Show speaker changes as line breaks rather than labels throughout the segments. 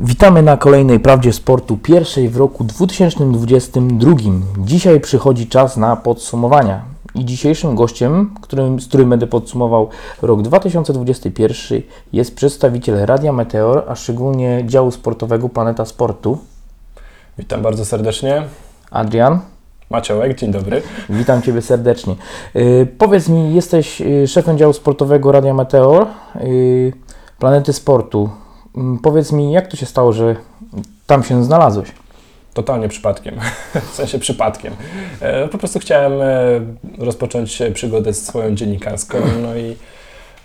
Witamy na kolejnej Prawdzie Sportu, pierwszej w roku 2022. Dzisiaj przychodzi czas na podsumowania. I dzisiejszym gościem, którym, z którym będę podsumował rok 2021 jest przedstawiciel Radia Meteor, a szczególnie działu sportowego Planeta Sportu,
Witam bardzo serdecznie.
Adrian.
Maciołek, dzień dobry.
Witam Ciebie serdecznie. Yy, powiedz mi, jesteś yy, szefem działu sportowego Radia Meteor, yy, Planety Sportu. Yy, powiedz mi, jak to się stało, że tam się znalazłeś?
Totalnie przypadkiem, w sensie przypadkiem. E, Po prostu chciałem e, rozpocząć przygodę swoją dziennikarską, no i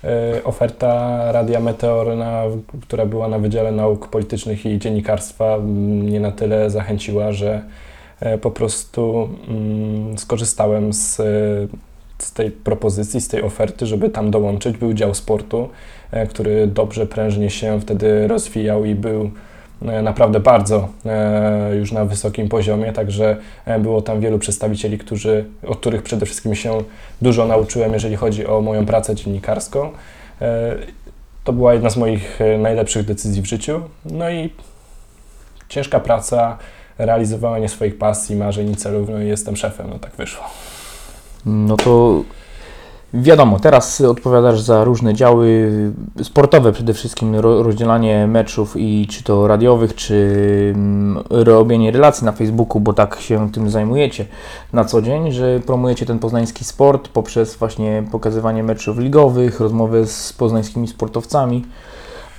e, oferta Radia Meteor, na, która była na Wydziale Nauk Politycznych i Dziennikarstwa, mnie na tyle zachęciła, że e, po prostu mm, skorzystałem z, e, z tej propozycji, z tej oferty, żeby tam dołączyć. Był dział sportu, e, który dobrze, prężnie się wtedy rozwijał i był e, naprawdę bardzo e, już na wysokim poziomie, także e, było tam wielu przedstawicieli, którzy, od których przede wszystkim się dużo nauczyłem, jeżeli chodzi o moją pracę dziennikarską. E, To była jedna z moich e, najlepszych decyzji w życiu. No i ciężka praca, realizowanie swoich pasji, marzeń i celów, no i jestem szefem, no tak wyszło.
No to wiadomo, teraz odpowiadasz za różne działy sportowe, przede wszystkim ro, rozdzielanie meczów i czy to radiowych, czy mm, robienie relacji na Facebooku, bo tak się tym zajmujecie na co dzień, że promujecie ten poznański sport poprzez właśnie pokazywanie meczów ligowych, rozmowy z poznańskimi sportowcami.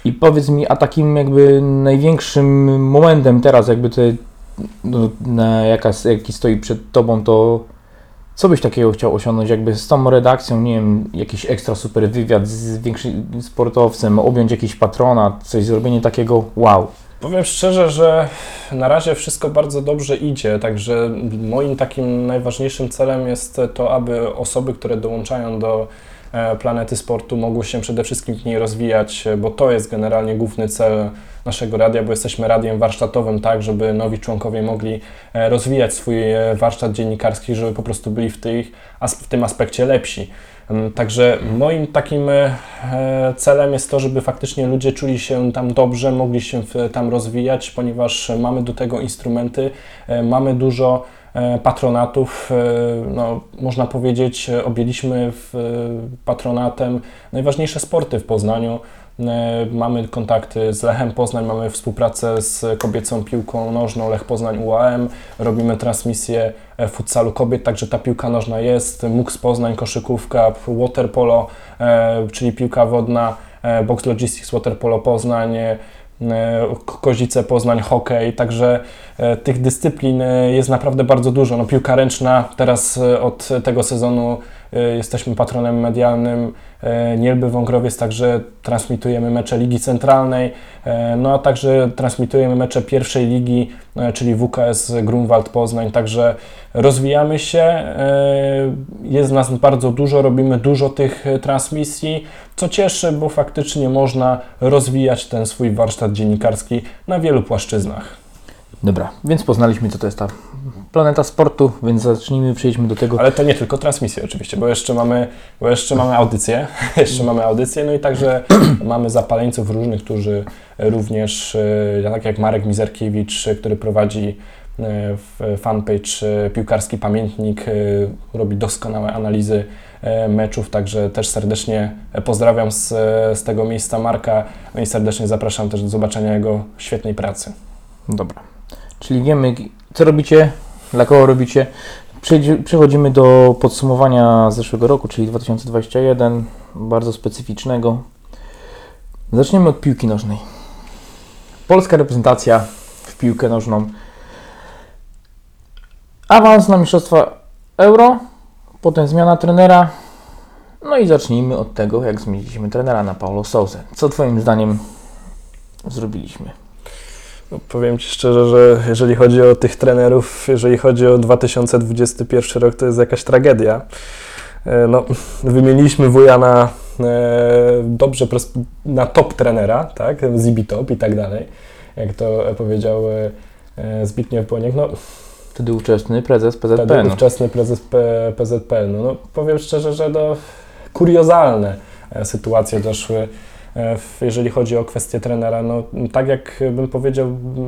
I powiedz mi, a takim jakby największym momentem teraz, jakby te, no, na, jaka, jaki stoi przed Tobą, to co byś takiego chciał osiągnąć, jakby z tą redakcją, nie wiem, jakiś ekstra super wywiad z większym sportowcem, objąć jakiś patronat, coś, zrobienie takiego wow.
Powiem szczerze, że na razie wszystko bardzo dobrze idzie, także moim takim najważniejszym celem jest to, aby osoby, które dołączają do planety sportu, mogły się przede wszystkim w niej rozwijać, bo to jest generalnie główny cel naszego radia, bo jesteśmy radiem warsztatowym, tak, żeby nowi członkowie mogli e, rozwijać swój e, warsztat dziennikarski, żeby po prostu byli w, tych, w tym aspekcie lepsi. Mm, Także moim takim e, celem jest to, żeby faktycznie ludzie czuli się tam dobrze, mogli się tam rozwijać, ponieważ mamy do tego instrumenty, e, mamy dużo e, patronatów. e, No, można powiedzieć, e, objęliśmy e, patronatem najważniejsze sporty w Poznaniu. E, Mamy kontakty z Lechem Poznań, mamy współpracę z kobiecą piłką nożną Lech Poznań UAM, robimy transmisję e, futsalu kobiet, także ta piłka nożna jest, MUX Poznań, koszykówka, water polo, e, czyli piłka wodna, e, Box Logistics, water polo Poznań, e, Kozice Poznań, hokej, także e, tych dyscyplin e, jest naprawdę bardzo dużo. No, piłka ręczna, teraz e, od tego sezonu e, jesteśmy patronem medialnym. E, Nielby Wągrowiec, także transmitujemy mecze Ligi Centralnej, e, no a także transmitujemy mecze pierwszej ligi, e, czyli WKS Grunwald Poznań, także rozwijamy się, e, jest nas bardzo dużo, robimy dużo tych e, transmisji, co cieszy, bo faktycznie można rozwijać ten swój warsztat dziennikarski na wielu płaszczyznach.
Dobra, więc poznaliśmy, co to jest ta planeta sportu, więc zacznijmy, przejdźmy do tego.
Ale to nie tylko transmisje oczywiście, bo jeszcze mamy, bo jeszcze mamy audycję, jeszcze mamy audycję, no i także mamy zapaleńców różnych, którzy również, e, tak jak Marek Mizerkiewicz, e, który prowadzi e, fanpage Piłkarski Pamiętnik, robi doskonałe analizy meczów, także też serdecznie pozdrawiam z, z tego miejsca Marka, no i serdecznie zapraszam też do zobaczenia jego świetnej pracy.
Dobra, czyli wiemy, co robicie, dla kogo robicie. Przechodzimy do podsumowania zeszłego roku, czyli 2021, bardzo specyficznego. Zaczniemy od piłki nożnej. Polska reprezentacja w piłkę nożną. Awans na Mistrzostwa Euro, potem zmiana trenera. No i zacznijmy od tego, jak zmieniliśmy trenera na Paulo Sousa. Co Twoim zdaniem zrobiliśmy?
No, powiem Ci szczerze, że jeżeli chodzi o tych trenerów, jeżeli chodzi o 2021 rok, to jest jakaś tragedia. E, No, wymieniliśmy Wujana e, dobrze na top trenera, tak, Zibi top i tak dalej, jak to powiedział e, Zbigniew Boniek. No,
Wtedy ówczesny prezes PZP.
wtedy
No.
ówczesny prezes P- PZPN. No, no, powiem szczerze, że no, kuriozalne sytuacje doszły jeżeli chodzi o kwestię trenera. No, tak jak bym powiedział,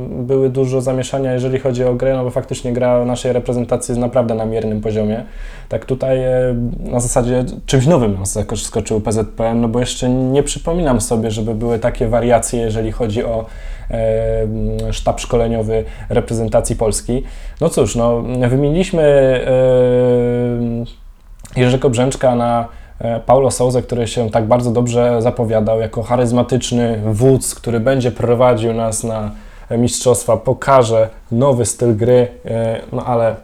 były dużo zamieszania, jeżeli chodzi o grę, no bo faktycznie gra naszej reprezentacji jest naprawdę na miernym poziomie. Tak tutaj e, na zasadzie czymś nowym nas zaskoczył PZPN, no bo jeszcze nie przypominam sobie, żeby były takie wariacje, jeżeli chodzi o e, sztab szkoleniowy reprezentacji Polski. No cóż, no, wymieniliśmy e, Jerzego Brzęczka na e, Paulo Souza, który się tak bardzo dobrze zapowiadał jako charyzmatyczny wódz, który będzie prowadził nas na mistrzostwa, pokaże nowy styl gry, e, no ale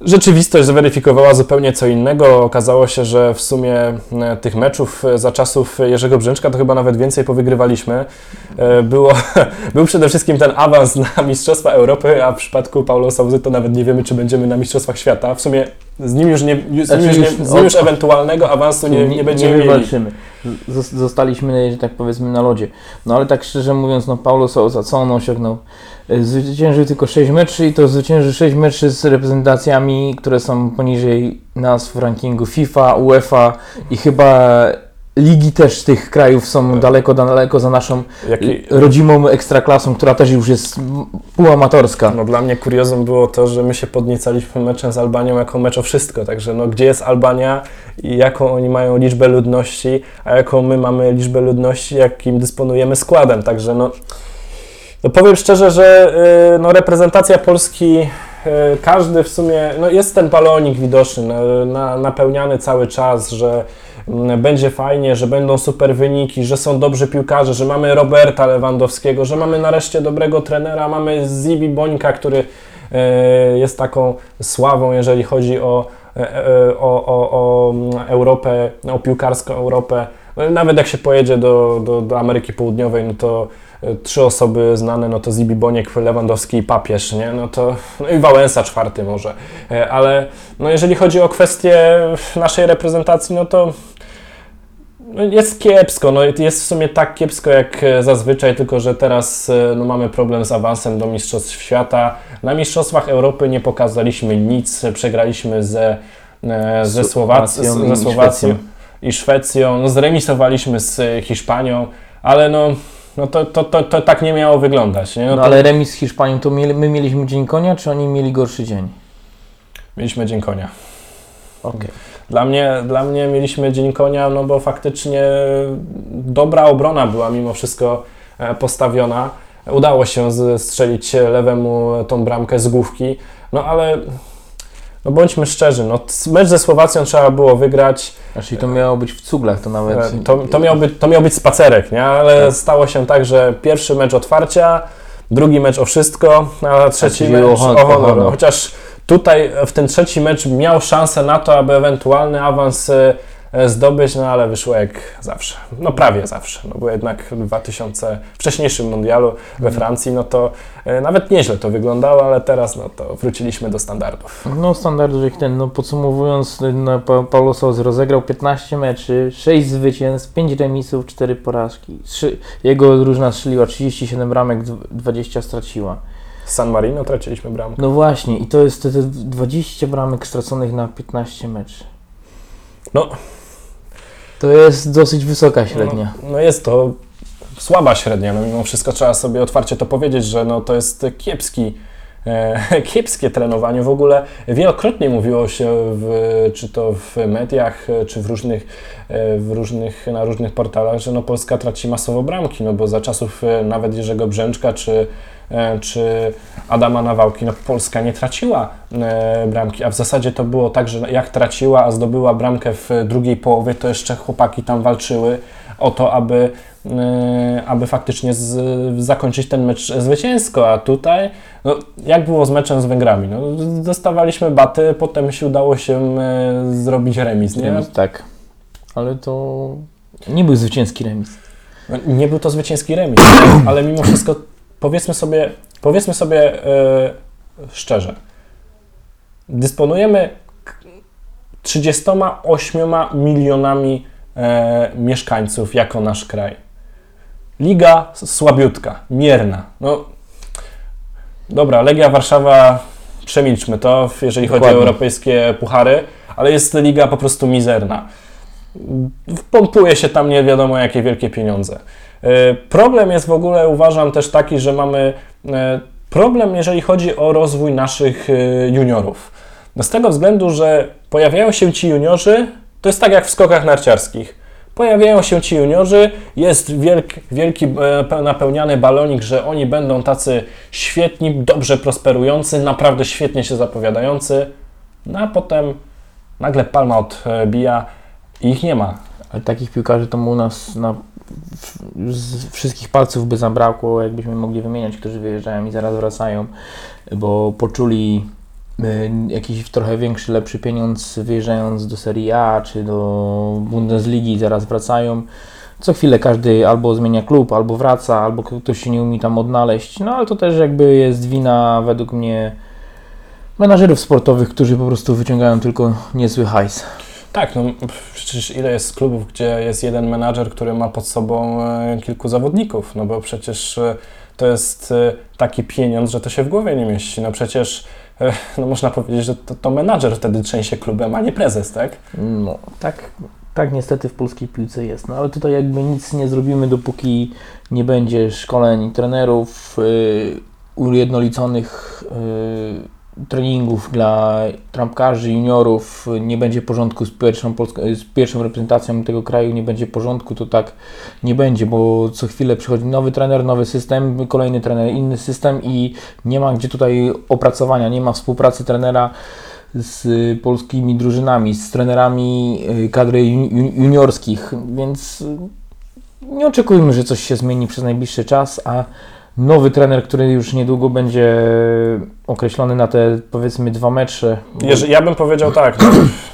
rzeczywistość zweryfikowała zupełnie co innego. Okazało się, że w sumie e, tych meczów e, za czasów Jerzego Brzęczka to chyba nawet więcej powygrywaliśmy. E, Było, był przede wszystkim ten awans na Mistrzostwa Europy, a w przypadku Paulo Souzy to nawet nie wiemy, czy będziemy na Mistrzostwach Świata. W sumie z nim już, nie, z nim
Znaczy
już, nie, z nim już
od- ewentualnego
awansu nie, nie będziemy
nie
mieli.
wywalczymy. Zostaliśmy, że tak powiedzmy, na lodzie. No ale tak szczerze mówiąc, no Paulo Sousa, co on osiągnął? Y, Zwyciężył tylko 6 meczy i to zwyciężył 6 meczy z reprezentacjami, które są poniżej nas w rankingu FIFA, UEFA i chyba ligi też tych krajów są daleko, daleko za naszą
Jaki,
rodzimą ekstraklasą, która też już jest półamatorska.
No dla mnie kuriozum było to, że my się podniecaliśmy meczem z Albanią jako mecz o wszystko, także no gdzie jest Albania i jaką oni mają liczbę ludności, a jaką my mamy liczbę ludności, jakim dysponujemy składem, także no, no powiem szczerze, że y, no reprezentacja Polski, y, każdy w sumie, no jest ten balonik widoczny, na, na, napełniany cały czas, że będzie fajnie, że będą super wyniki, że są dobrzy piłkarze, że mamy Roberta Lewandowskiego, że mamy nareszcie dobrego trenera, mamy Zibi Bońka, który e, jest taką sławą, jeżeli chodzi o, e, e, o, o, o mm, Europę, o piłkarską Europę. No, nawet jak się pojedzie do, do, do Ameryki Południowej, no to trzy osoby znane, no to Zibi Boniek, Lewandowski i Papież, nie? No to, no i Wałęsa czwarty może. Ale no jeżeli chodzi o kwestię naszej reprezentacji, no to jest kiepsko, no jest w sumie tak kiepsko jak e, zazwyczaj, tylko że teraz e, no, mamy problem z awansem do Mistrzostw Świata. Na Mistrzostwach Europy nie pokazaliśmy nic, przegraliśmy ze, e, ze, Słowac-
Słowacją i
ze Słowacją
Szwecją.
i Szwecją, no, zremisowaliśmy z Hiszpanią, ale no, no to, to, to, to tak nie miało wyglądać. Nie? No
No ale remis z Hiszpanią, to mieli, my mieliśmy dzień konia, czy oni mieli gorszy dzień?
Mieliśmy dzień konia.
Okej.
Dla mnie, dla mnie mieliśmy dzień konia, no bo faktycznie dobra obrona była mimo wszystko e, postawiona. Udało się strzelić lewemu tą bramkę z główki, no ale no bądźmy szczerzy, no, mecz ze Słowacją trzeba było wygrać.
Znaczy to miało być w cuglach, to nawet...
E, To, to, miał, być, to miał być spacerek, nie? ale
Tak.
stało się tak, że pierwszy mecz otwarcia, drugi mecz o wszystko, a trzeci mecz
o
o
hon- o
honor.
honor.
Chociaż tutaj w ten trzeci mecz miał szansę na to, aby ewentualny awans e, e, zdobyć, no ale wyszło jak zawsze. No prawie zawsze, no bo jednak w 2000 wcześniejszym mundialu we
Mhm.
Francji, no to e, nawet nieźle to wyglądało, ale teraz no to wróciliśmy do standardów.
No standard, że ten, no podsumowując, no, Pa- Paulo Sousa rozegrał 15 meczy, 6 zwycięstw, 5 remisów, 4 porażki. Jego drużyna strzeliła 37 bramek, dw- 20 straciła.
San Marino traciliśmy bramkę.
No właśnie, i to jest te, te 20 bramek straconych na 15 meczy.
No,
To jest dosyć wysoka średnia.
No, no jest to słaba średnia, no mimo wszystko trzeba sobie otwarcie to powiedzieć, że no to jest kiepski, kiepskie trenowanie. W ogóle wielokrotnie mówiło się, w, czy to w mediach, e, czy w różnych, e, w różnych, na różnych portalach, że no Polska traci masowo bramki, no bo za czasów e, nawet Jerzego Brzęczka, czy, e, czy Adama Nawałki, no Polska nie traciła e, bramki, a w zasadzie to było tak, że jak traciła, a zdobyła bramkę w drugiej połowie, to jeszcze chłopaki tam walczyły o to, aby, e, aby faktycznie z, zakończyć ten mecz zwycięsko, a tutaj, no, jak było z meczem z Węgrami, no, dostawaliśmy baty, potem się udało się e, zrobić remis, nie?
Remis, tak. Ale to nie był zwycięski remis.
No, Nie był to zwycięski remis, ale mimo wszystko powiedzmy sobie, powiedzmy sobie e, szczerze. Dysponujemy k- 38 milionami e, mieszkańców jako nasz kraj. Liga słabiutka, mierna. No, dobra, Legia Warszawa, przemilczmy to, jeżeli chodzi o
Dokładnie.
europejskie puchary, ale jest liga po prostu mizerna. pompuje się tam nie wiadomo jakie wielkie pieniądze. E, Problem jest w ogóle, uważam też taki, że mamy e, problem, jeżeli chodzi o rozwój naszych e, juniorów. No z tego względu, że pojawiają się ci juniorzy, to jest tak jak w skokach narciarskich. Pojawiają się ci juniorzy, jest wielki, wielki pe- napełniany balonik, że oni będą tacy świetni, dobrze prosperujący, naprawdę świetnie się zapowiadający, no a potem nagle palma odbija. I ich nie ma.
Ale takich piłkarzy to u nas na z wszystkich palców by zabrakło, jakbyśmy mogli wymieniać, którzy wyjeżdżają i zaraz wracają, bo poczuli jakiś trochę większy, lepszy pieniądz wyjeżdżając do Serie A czy do Bundesligi zaraz wracają. Co chwilę każdy albo zmienia klub, albo wraca, albo ktoś się nie umie tam odnaleźć. No ale to też jakby jest wina według mnie menażerów sportowych, którzy po prostu wyciągają tylko niezły hajs.
Tak, no przecież ile jest klubów, gdzie jest jeden menadżer, który ma pod sobą e, kilku zawodników, no bo przecież e, to jest e, taki pieniądz, że to się w głowie nie mieści. No przecież, no można powiedzieć, że to, to menadżer wtedy trzęsie klubem, a nie prezes, tak?
No, tak, tak niestety w polskiej piłce jest. No ale tutaj jakby nic nie zrobimy, dopóki nie będzie szkoleń trenerów, yy, ujednoliconych yy, treningów dla trampkarzy, juniorów, nie będzie porządku z pierwszą, z pierwszą reprezentacją tego kraju, nie będzie porządku, to tak nie będzie, bo co chwilę przychodzi nowy trener, nowy system, kolejny trener, inny system i nie ma gdzie tutaj opracowania, nie ma współpracy trenera z polskimi drużynami, z trenerami y, kadry ju- ju- juniorskich, więc nie oczekujmy, że coś się zmieni przez najbliższy czas, a nowy trener, który już niedługo będzie określony na te powiedzmy dwa mecze.
Jeżeli, ja bym powiedział tak,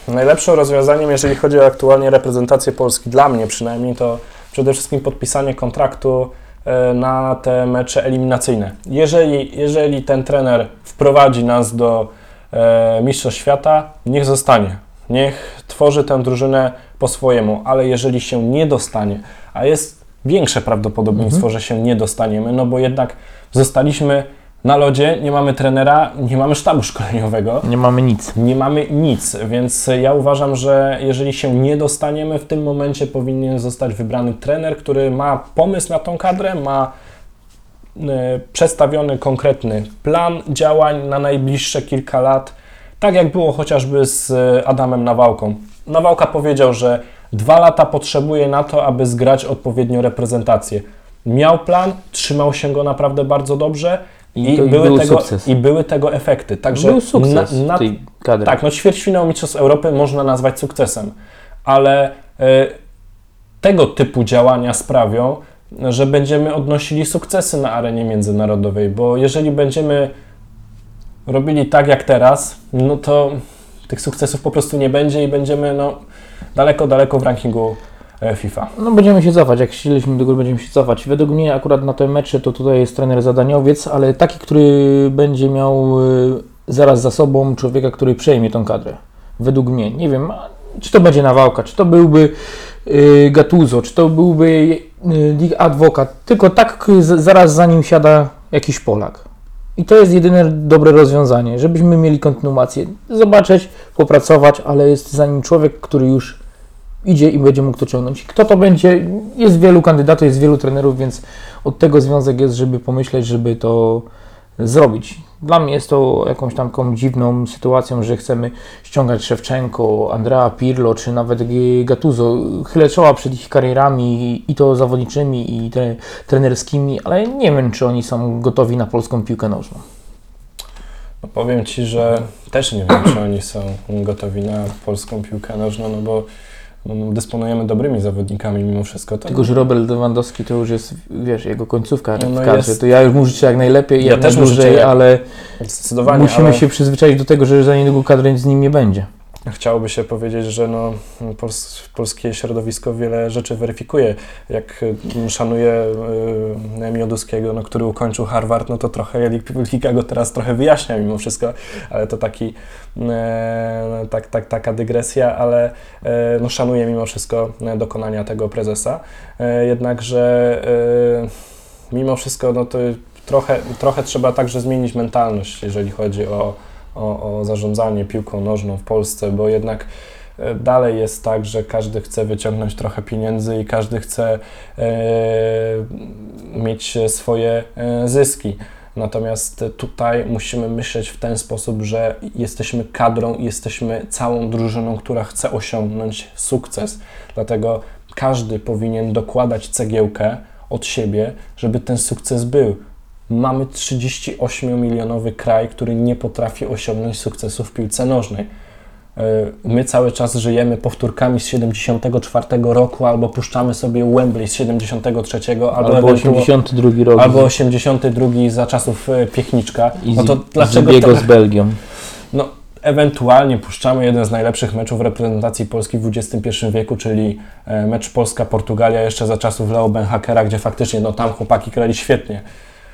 no, najlepszym rozwiązaniem, jeżeli chodzi o aktualnie reprezentację Polski, dla mnie przynajmniej, to przede wszystkim podpisanie kontraktu e, na te mecze eliminacyjne. Jeżeli, jeżeli ten trener wprowadzi nas do e, Mistrzostw Świata, niech zostanie. Niech tworzy tę drużynę po swojemu, ale jeżeli się nie dostanie, a jest większe prawdopodobieństwo, że się nie dostaniemy, no bo jednak zostaliśmy na lodzie, nie mamy trenera, nie mamy sztabu szkoleniowego,
Nie mamy nic.
nie mamy nic, więc ja uważam, że jeżeli się nie dostaniemy, w tym momencie powinien zostać wybrany trener, który ma pomysł na tą kadrę, ma e, przedstawiony konkretny plan działań na najbliższe kilka lat, tak jak było chociażby z e, Adamem Nawałką. Nawałka powiedział, że dwa lata potrzebuje na to, aby zgrać odpowiednio reprezentację. Miał plan, trzymał się go naprawdę bardzo dobrze
I
i,
to- i
były,
był
tego,
sukces.
i były tego efekty. Także
Był sukces
na, na,
tej kadry.
tak, no ćwierćfinał Mistrzostw Europy można nazwać sukcesem, ale e, tego typu działania sprawią, że będziemy odnosili sukcesy na arenie międzynarodowej, bo jeżeli będziemy robili tak jak teraz, no to tych sukcesów po prostu nie będzie i będziemy no, daleko, daleko w rankingu e, FIFA.
No będziemy się cofać, jak chcieliśmy do góry będziemy się cofać. Według mnie akurat na te mecze to tutaj jest trener zadaniowiec, ale taki, który będzie miał y, zaraz za sobą człowieka, który przejmie tą kadrę. Według mnie. Nie wiem, czy to będzie Nawałka, czy to byłby y, Gattuso, czy to byłby Dick Advokat, tylko tak zaraz za nim siada jakiś Polak. I to jest jedyne dobre rozwiązanie, żebyśmy mieli kontynuację. Zobaczyć, popracować, ale jest za nim człowiek, który już idzie i będzie mógł to ciągnąć. Kto to będzie? Jest wielu kandydatów, jest wielu trenerów, więc od tego związek jest, żeby pomyśleć, żeby to zrobić. Dla mnie jest to jakąś taką dziwną sytuacją, że chcemy ściągać Szewczenko, Andrea Pirlo, czy nawet Gattuso. Chylę czoła przed ich karierami i to zawodniczymi, i te, trenerskimi, ale nie wiem, czy oni są gotowi na polską piłkę nożną.
No powiem Ci, że też nie wiem, czy oni są gotowi na polską piłkę nożną, no bo dysponujemy dobrymi zawodnikami mimo wszystko. To
Tylko, że Robert Lewandowski to już jest, wiesz, jego końcówka
No,
w
no
kadrze.
jest-
To ja już mu życzę jak najlepiej,
Ja
jak
też
najdłużej,
życzę
ale musimy
ale
się przyzwyczaić do tego, że za niedługo kadry z nim nie będzie.
Chciałoby się powiedzieć, że no, pols polskie środowisko wiele rzeczy weryfikuje. Jak y, szanuję y, Mioduskiego, no, który ukończył Harvard, no to trochę Liga go teraz trochę wyjaśnia mimo wszystko, ale to taki, e, tak, tak, taka dygresja, ale e, no, szanuję mimo wszystko e, dokonania tego prezesa. E, jednakże e, mimo wszystko no, to trochę, trochę trzeba także zmienić mentalność, jeżeli chodzi o, o, o zarządzanie piłką nożną w Polsce, bo jednak e, dalej jest tak, że każdy chce wyciągnąć trochę pieniędzy i każdy chce e, mieć swoje e, zyski. Natomiast tutaj musimy myśleć w ten sposób, że jesteśmy kadrą, jesteśmy całą drużyną, która chce osiągnąć sukces. Dlatego każdy powinien dokładać cegiełkę od siebie, żeby ten sukces był. Mamy 38-milionowy kraj, który nie potrafi osiągnąć sukcesu w piłce nożnej. E, My cały czas żyjemy powtórkami z 74 roku, albo puszczamy sobie Wembley z 73, albo,
Albo
ewentualnie-
82 rok.
albo 82 za czasów e, Piechniczka.
I
No to
z,
dlaczego te-
z Belgią.
no, ewentualnie puszczamy jeden z najlepszych meczów reprezentacji Polski w XXI wieku, czyli e, mecz Polska-Portugalia jeszcze za czasów Leo Benhakera, gdzie faktycznie no, tam chłopaki grali świetnie.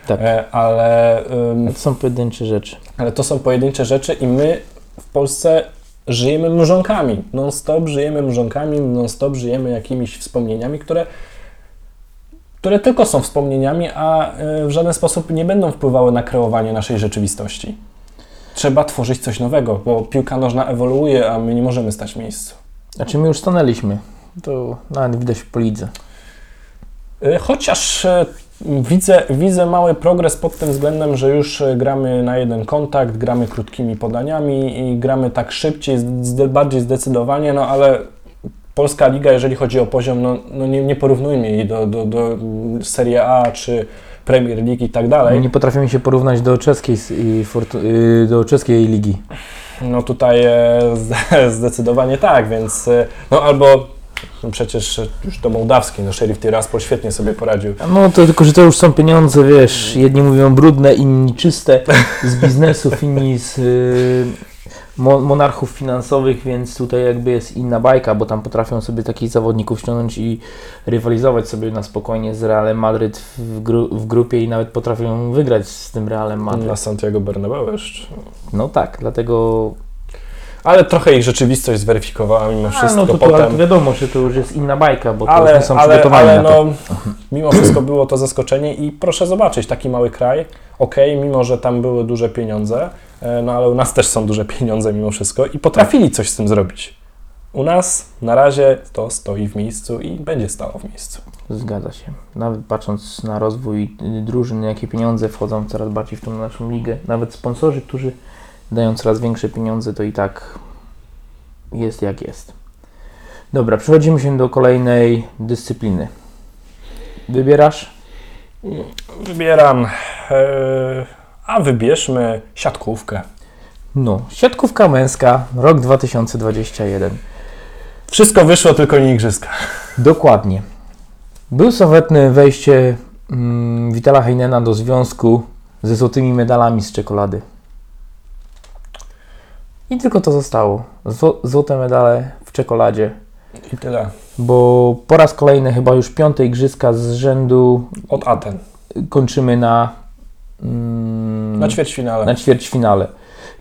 Tak.
E, ale, ym,
To są pojedyncze rzeczy.
ale to są pojedyncze rzeczy i my w Polsce żyjemy mrzonkami. Non-stop żyjemy mrzonkami, non-stop żyjemy jakimiś wspomnieniami, które, które tylko są wspomnieniami, a e, w żaden sposób nie będą wpływały na kreowanie naszej rzeczywistości. Trzeba tworzyć coś nowego, bo piłka nożna ewoluuje, a my nie możemy stać w miejscu.
Znaczy my już stanęliśmy. To nawet widać po lidze.
E, Chociaż e, widzę, widzę mały progres pod tym względem, że już e, gramy na jeden kontakt, gramy krótkimi podaniami i gramy tak szybciej, zde, bardziej zdecydowanie, no ale Polska Liga, jeżeli chodzi o poziom, no, no nie, nie porównujmy jej do, do, do Serie A czy Premier League i tak dalej.
Nie potrafimy się porównać do czeskiej, y, do czeskiej ligi.
No tutaj e, zde- zdecydowanie tak, więc e, no albo no przecież już do mołdawskiej, no Sheriff Tiraspol świetnie sobie poradził.
No to tylko, że to już są pieniądze, wiesz, jedni mówią brudne, inni czyste, z biznesów, inni z y, mo- monarchów finansowych, więc tutaj jakby jest inna bajka, bo tam potrafią sobie takich zawodników ściągnąć i rywalizować sobie na spokojnie z Realem Madryt w, gru- w grupie i nawet potrafią wygrać z tym Realem Madryt.
Na Santiago Bernabeu jeszcze.
No tak, dlatego
Ale trochę ich rzeczywistość zweryfikowała mimo
A,
wszystko
no to, to
potem.
ale to wiadomo, że to już jest inna bajka, bo to już
ale,
nie są
ale,
przygotowani
ale
na to.
no, mimo wszystko było to zaskoczenie i proszę zobaczyć, taki mały kraj, okej, mimo że tam były duże pieniądze, e, no ale u nas też są duże pieniądze mimo wszystko i potrafili coś z tym zrobić. U nas na razie to stoi w miejscu i będzie stało w miejscu.
Zgadza się. Nawet patrząc na rozwój y, drużyn, jakie pieniądze wchodzą coraz bardziej w tą naszą ligę, nawet sponsorzy, którzy dają coraz większe pieniądze, to i tak jest jak jest. Dobra, przechodzimy się do kolejnej dyscypliny. Wybierasz?
Wybieram, e, a wybierzmy siatkówkę.
No, siatkówka męska, rok 2021.
Wszystko wyszło, tylko nie igrzyska.
Dokładnie. Był sławetne wejście mm, Witala Heinena do związku ze złotymi medalami z czekolady. I tylko to zostało. Zło, złote medale w czekoladzie.
I tyle.
Bo po raz kolejny, chyba już piąte igrzyska z rzędu
Od Aten.
kończymy na, mm,
Na ćwierćfinale.
na ćwierćfinale.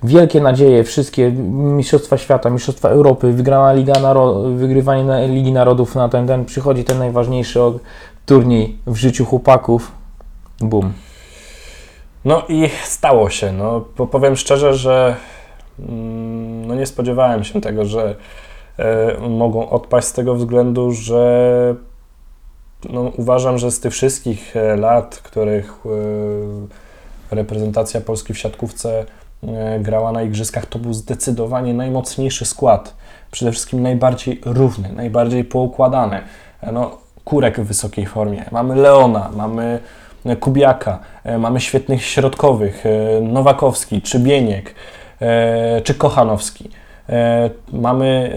Wielkie nadzieje, wszystkie Mistrzostwa Świata, Mistrzostwa Europy, wygrana Liga Naro- wygrywanie Ligi Narodów na ten, ten przychodzi ten najważniejszy turniej w życiu chłopaków. Bum.
No i stało się. No, po- powiem szczerze, że no nie spodziewałem się tego, że e, mogą odpaść z tego względu, że no, uważam, że z tych wszystkich e, lat, których e, reprezentacja Polski w siatkówce grała na igrzyskach, to był zdecydowanie najmocniejszy skład. Przede wszystkim najbardziej równy, najbardziej poukładany. No, Kurek w wysokiej formie. Mamy Leona, mamy Kubiaka, mamy świetnych środkowych, Nowakowski, czy Bieniek, e, czy Kochanowski. E, Mamy,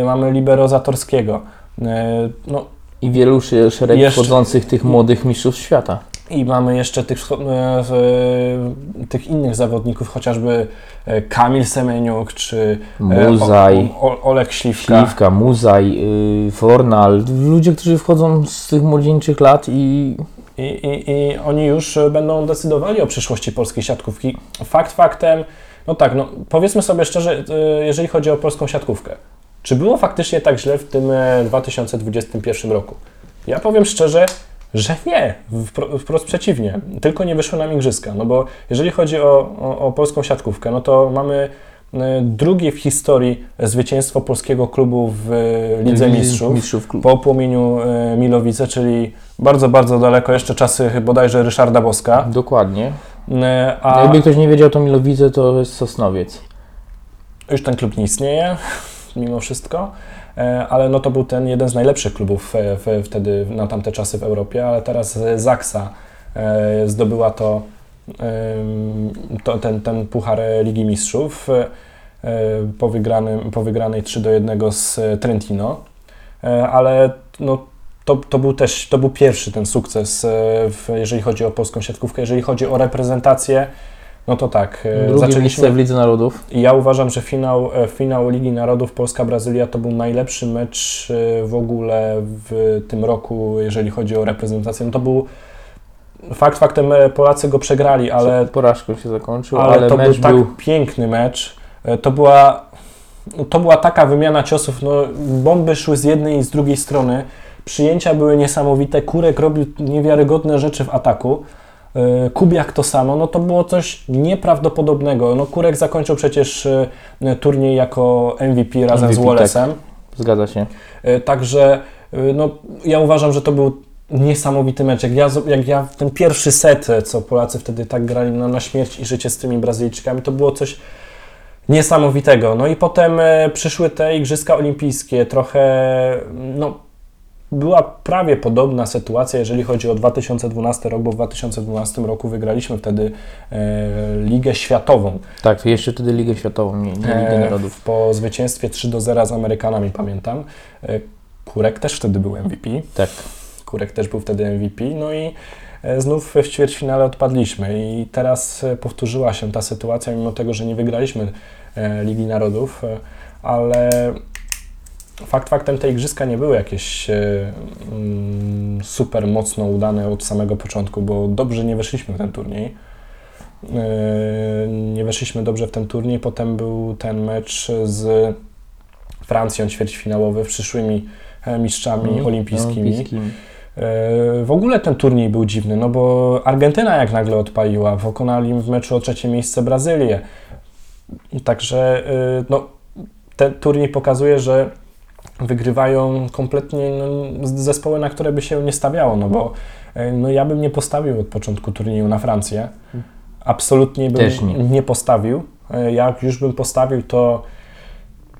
e, mamy Libero Zatorskiego. E, No,
I wielu szereg
Jeszcze-
wchodzących tych młodych mistrzów świata.
i mamy jeszcze tych, e, tych innych zawodników, chociażby e, Kamil Semeniuk, czy e,
Muzaj,
O, o, Olek Śliwka.
Śliwka, Muzaj, yy, Fornal. Ludzie, którzy wchodzą z tych młodzieńczych lat i
I, i, I oni już e, będą decydowali o przyszłości polskiej siatkówki. Fakt faktem, no tak, no powiedzmy sobie szczerze, e, jeżeli chodzi o polską siatkówkę, czy było faktycznie tak źle w tym e, 2021 roku? Ja powiem szczerze, że nie, wpro- wprost przeciwnie, tylko nie wyszło nam igrzyska, no bo jeżeli chodzi o, o, o polską siatkówkę, no to mamy e, drugie w historii zwycięstwo polskiego klubu w e, Lidze Mistrzów.
Mistrzów klub.
Po płomieniu e, Milowice, czyli bardzo, bardzo daleko, jeszcze czasy bodajże Ryszarda Boska.
Dokładnie.
E, A
Jakby ktoś nie wiedział, to Milowice to jest Sosnowiec.
już ten klub nie istnieje, mimo wszystko, E, ale no to był ten jeden z najlepszych klubów e, w, wtedy na tamte czasy w Europie, ale teraz Zaksa zdobyła to, to ten, ten puchar Ligi Mistrzów po, wygranym, po wygranej 3 do 1 z Trentino, ale no, to, to był też to był pierwszy ten sukces, e, w, jeżeli chodzi o polską siatkówkę, jeżeli chodzi o reprezentację, no to tak, e,
Drugie
zaczęliśmy
w Lidze Narodów.
i ja uważam, że finał, e, finał Ligi Narodów Polska-Brazylia to był najlepszy mecz w ogóle w tym roku, jeżeli chodzi o reprezentację. No to był fakt faktem Polacy go przegrali, ale,
Porażką się zakończył,
ale,
ale,
to był tak
był...
piękny mecz. To była, to była taka wymiana ciosów. No, bomby szły z jednej i z drugiej strony. Przyjęcia były niesamowite. Kurek robił niewiarygodne rzeczy w ataku. E, Kubiak to samo, no to było coś nieprawdopodobnego. No Kurek zakończył przecież e, turniej jako MVP razem
MVP,
z Wallace'em.
Zgadza się.
E, Także e, no, ja uważam, że to był niesamowity mecz. Jak ja, jak ja ten pierwszy set, e, co Polacy wtedy tak grali na, na śmierć i życie z tymi Brazylijczykami, to było coś niesamowitego. No i potem e, przyszły te Igrzyska Olimpijskie, trochę no, była prawie podobna sytuacja, jeżeli chodzi o 2012 rok, bo w 2012 roku wygraliśmy wtedy e, Ligę Światową.
Tak, jeszcze wtedy Ligę Światową, nie, nie Ligę
E,
Narodów.
Po zwycięstwie 3 do 0 z Amerykanami, pamiętam. E, Kurek też wtedy był MVP.
Tak.
Kurek też był wtedy MVP. No i e, znów w ćwierćfinale odpadliśmy. I teraz e, powtórzyła się ta sytuacja, mimo tego, że nie wygraliśmy e, Ligi Narodów, e, ale fakt faktem te igrzyska nie były jakieś e, mm, super mocno udane od samego początku, bo dobrze nie weszliśmy w ten turniej. E, Nie weszliśmy dobrze w ten turniej. Potem był ten mecz z Francją ćwierćfinałowy, przyszłymi e, mistrzami
Mhm,
olimpijskimi.
olimpijskimi.
W ogóle ten turniej był dziwny, no bo Argentyna jak nagle odpaliła, pokonali w meczu o trzecie miejsce Brazylię. Także no, ten turniej pokazuje, że wygrywają kompletnie no, zespoły, na które by się nie stawiało, no bo e, no, ja bym nie postawił od początku turnieju na Francję. Absolutnie bym
nie.
nie postawił. E, Jak już bym postawił, to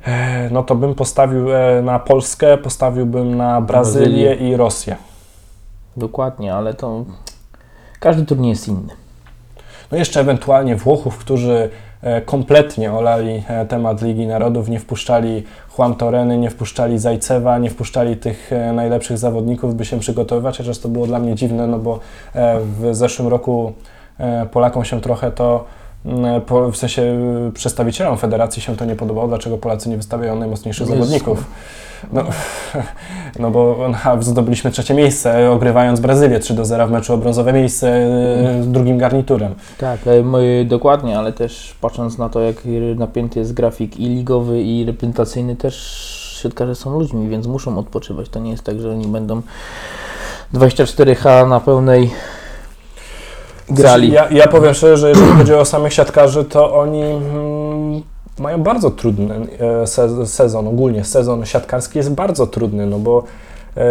e, no to bym postawił na Polskę, postawiłbym na Brazylię
Brazylię.
i Rosję.
Dokładnie, ale to każdy turniej jest inny.
No jeszcze ewentualnie Włochów, którzy kompletnie olali e, temat Ligi Narodów, nie wpuszczali Juan Toreny, nie wpuszczali Zajcewa, nie wpuszczali tych e, najlepszych zawodników, by się przygotowywać, chociaż to było dla mnie dziwne, no bo e, w zeszłym roku e, Polakom się trochę to w sensie y, przedstawicielom federacji się to nie podobało, dlaczego Polacy nie wystawiają najmocniejszych
No jest-
zawodników. No, no bo no, zdobyliśmy trzecie miejsce, ogrywając Brazylię 3 do 0 w meczu o brązowe miejsce e, z drugim garniturem.
Tak, e, dokładnie, ale też patrząc na to, jak napięty jest grafik i ligowy, i reprezentacyjny, też siatkarze są ludźmi, więc muszą odpoczywać. To nie jest tak, że oni będą 24H na pełnej grali.
Ja, ja powiem szczerze, że jeżeli chodzi o samych siatkarzy, to oni mm, mają bardzo trudny e, se- sezon, ogólnie sezon siatkarski jest bardzo trudny, no bo e,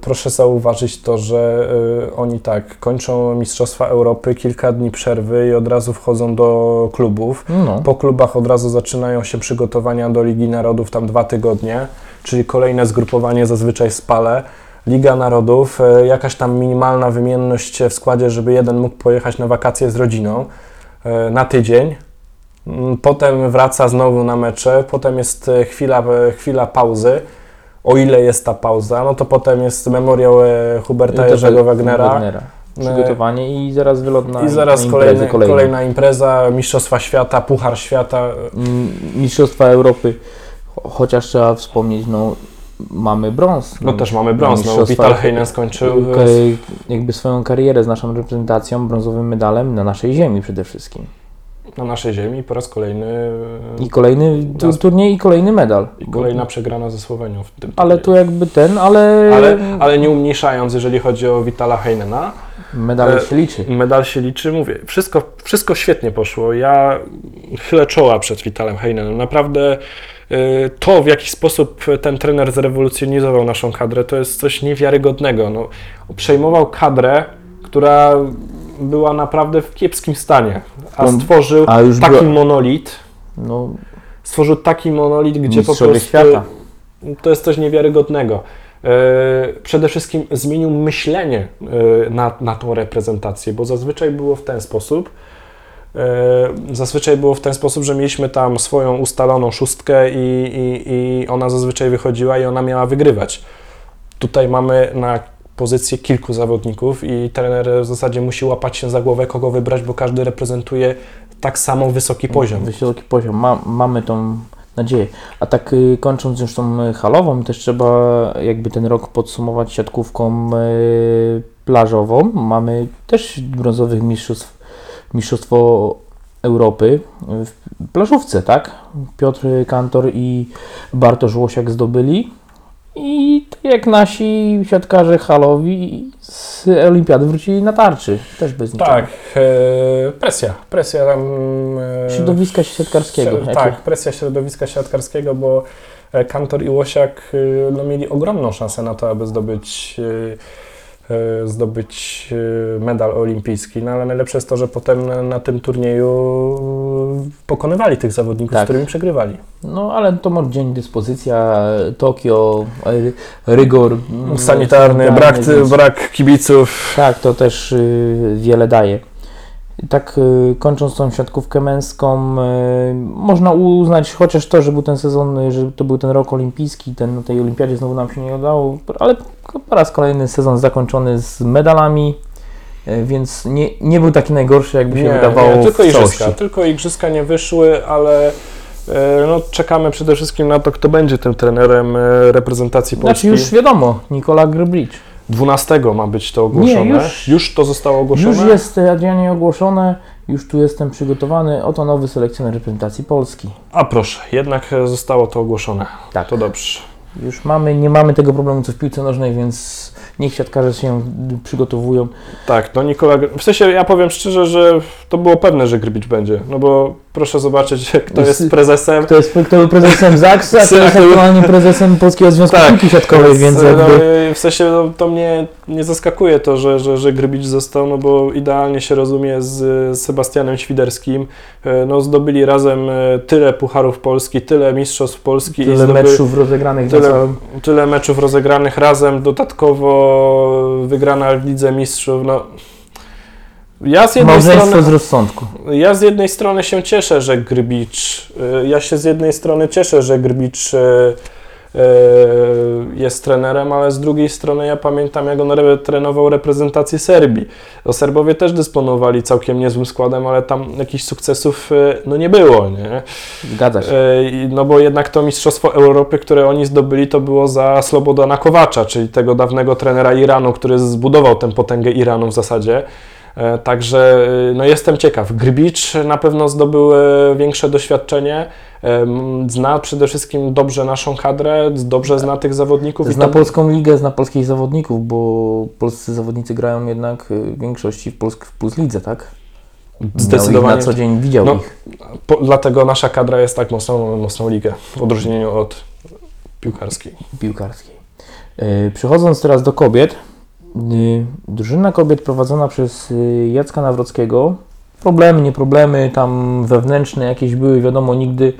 proszę zauważyć to, że e, oni tak kończą Mistrzostwa Europy, kilka dni przerwy i od razu wchodzą do klubów.
No,
Po klubach od razu zaczynają się przygotowania do Ligi Narodów, tam dwa tygodnie, czyli kolejne zgrupowanie zazwyczaj Spale. Liga Narodów, e, jakaś tam minimalna wymienność w składzie, żeby jeden mógł pojechać na wakacje z rodziną e, na tydzień. Mm, Potem wraca znowu na mecze, potem jest e, chwila, chwila pauzy. O ile jest ta pauza, no to potem jest memoriał Huberta Jerzego Wagnera.
Wagnera. Przygotowanie i zaraz wylot na
I zaraz
na
kolejny, kolejna impreza, Mistrzostwa Świata, Puchar Świata.
Mistrzostwa Europy, cho- chociaż trzeba wspomnieć, no mamy brąz.
No też mamy brąz, no Vital Heinen skończył
jakby swoją karierę z naszą reprezentacją, brązowym medalem na naszej ziemi przede wszystkim.
na naszej ziemi po raz kolejny
I kolejny
Nas-
turniej i kolejny medal.
i
Bo-
kolejna przegrana ze Słowenią w tym
Ale tu jakby ten, ale,
ale, ale nie umniejszając, jeżeli chodzi o Vitala Heinena,
medal
e,
się liczy.
medal się liczy, mówię, wszystko, wszystko świetnie poszło. Ja chylę czoła przed Vitalem Heinenem. Naprawdę y, to, w jaki sposób ten trener zrewolucjonizował naszą kadrę, to jest coś niewiarygodnego. No, przejmował kadrę, która była naprawdę w kiepskim stanie, a
On-
stworzył
a już
taki
była-
monolit,
No,
stworzył taki monolit, gdzie po prostu
świata.
to jest coś niewiarygodnego. E, Przede wszystkim zmienił myślenie e, na, na tą reprezentację, bo zazwyczaj było w ten sposób. e, Zazwyczaj było w ten sposób, że mieliśmy tam swoją ustaloną szóstkę i, i, i ona zazwyczaj wychodziła i ona miała wygrywać. Tutaj mamy na pozycję kilku zawodników i trener w zasadzie musi łapać się za głowę, kogo wybrać, bo każdy reprezentuje tak samo wysoki poziom.
Wysoki poziom. Ma, mamy tą nadzieję. A tak y, kończąc już tą y, halową, też trzeba jakby ten rok podsumować siatkówką y, plażową. Mamy też brązowych mistrzostw, mistrzostwo Europy w plażówce, tak? Piotr Kantor i Bartosz Łosiak zdobyli. I tak jak nasi siatkarze halowi z olimpiady wrócili na tarczy. Też bez niczego.
Tak, e, presja. Presja tam. E,
Środowiska siatkarskiego.
środ-
jakie-
tak, presja środowiska siatkarskiego, bo e, Kantor i Łosiak e, no, mieli ogromną szansę na to, aby zdobyć. E, e, zdobyć e, medal olimpijski, no ale najlepsze jest to, że potem na, na tym turnieju pokonywali tych zawodników,
Tak.
z którymi przegrywali.
No ale to może dzień dyspozycja, Tokio, ry- rygor mm,
Sanitarny, brak,
więc-
brak kibiców.
Tak, to też y, wiele daje. Tak y, kończąc tą siatkówkę męską, y, można uznać chociaż to, że był ten sezon, że to był ten rok olimpijski, ten, na tej olimpiadzie znowu nam się nie udało, ale po raz kolejny sezon zakończony z medalami, y, więc nie, nie był taki najgorszy, jakby się wydawało
nie, tylko
w
igrzyska.
całości.
Tylko igrzyska nie wyszły, ale no, czekamy przede wszystkim na to, kto będzie tym trenerem reprezentacji Polski.
Znaczy już wiadomo, Nikola Gryblicz.
12 ma być to ogłoszone.
Nie, już-
to zostało ogłoszone?
Już jest Adrianie ogłoszone, już tu jestem przygotowany. Oto nowy selekcjoner reprezentacji Polski.
A proszę, jednak e, zostało to ogłoszone.
Tak.
To dobrze.
Już mamy, nie mamy tego problemu co w piłce nożnej, więc niech siatkarze się przygotowują.
Tak, no Nikola, w sensie ja powiem szczerze, że to było pewne, że Grbić będzie, no bo proszę zobaczyć, kto
Jest-
jest prezesem.
Kto jest kto był prezesem ZAKS, a kto jest aktualnie prezesem Polskiego Związku
Tak,
Piłki Siatkowej, więc
no,
jakby...
w sensie no, to mnie nie zaskakuje to, że, że, że Grybicz został, no bo idealnie się rozumie z, Sebastianem Świderskim. E, No, zdobyli razem e, tyle pucharów Polski, tyle mistrzostw Polski i
Tyle
zdobyli
meczów rozegranych
tyle-
całym...
tyle meczów rozegranych razem, dodatkowo wygrana w Lidze Mistrzów. No, ja z jednej
Małżeństwo
strony
z rozsądku.
ja z jednej strony się cieszę, że Grbicz, y, ja się z jednej strony cieszę, że Grbicz jest trenerem, ale z drugiej strony ja pamiętam, jak on re- trenował reprezentację Serbii. No, Serbowie też dysponowali całkiem niezłym składem, ale tam jakichś sukcesów y, no, nie było, nie?
Zgadza się.
Y, i- No bo jednak to Mistrzostwo Europy, które oni zdobyli, to było za Slobodana Kowacza, czyli tego dawnego trenera Iranu, który zbudował tę potęgę Iranu w zasadzie. E, Także y, no jestem ciekaw. Grbicz na pewno zdobył e, większe doświadczenie. Zna przede wszystkim dobrze naszą kadrę, dobrze zna tych zawodników. i
Zna
to-
polską ligę, zna polskich zawodników, bo polscy zawodnicy grają jednak y, w większości w, Polsk- w Plus Lidze, tak?
Zdecydowanie.
Na co dzień widział
No,
ich.
Po, dlatego nasza kadra jest tak mocną, mocną ligę, w odróżnieniu od piłkarskiej.
piłkarskiej. Yy, Przechodząc teraz do kobiet, drużyna kobiet prowadzona przez yy, Jacka Nawrockiego, problemy, nie problemy, tam wewnętrzne jakieś były, wiadomo, nigdy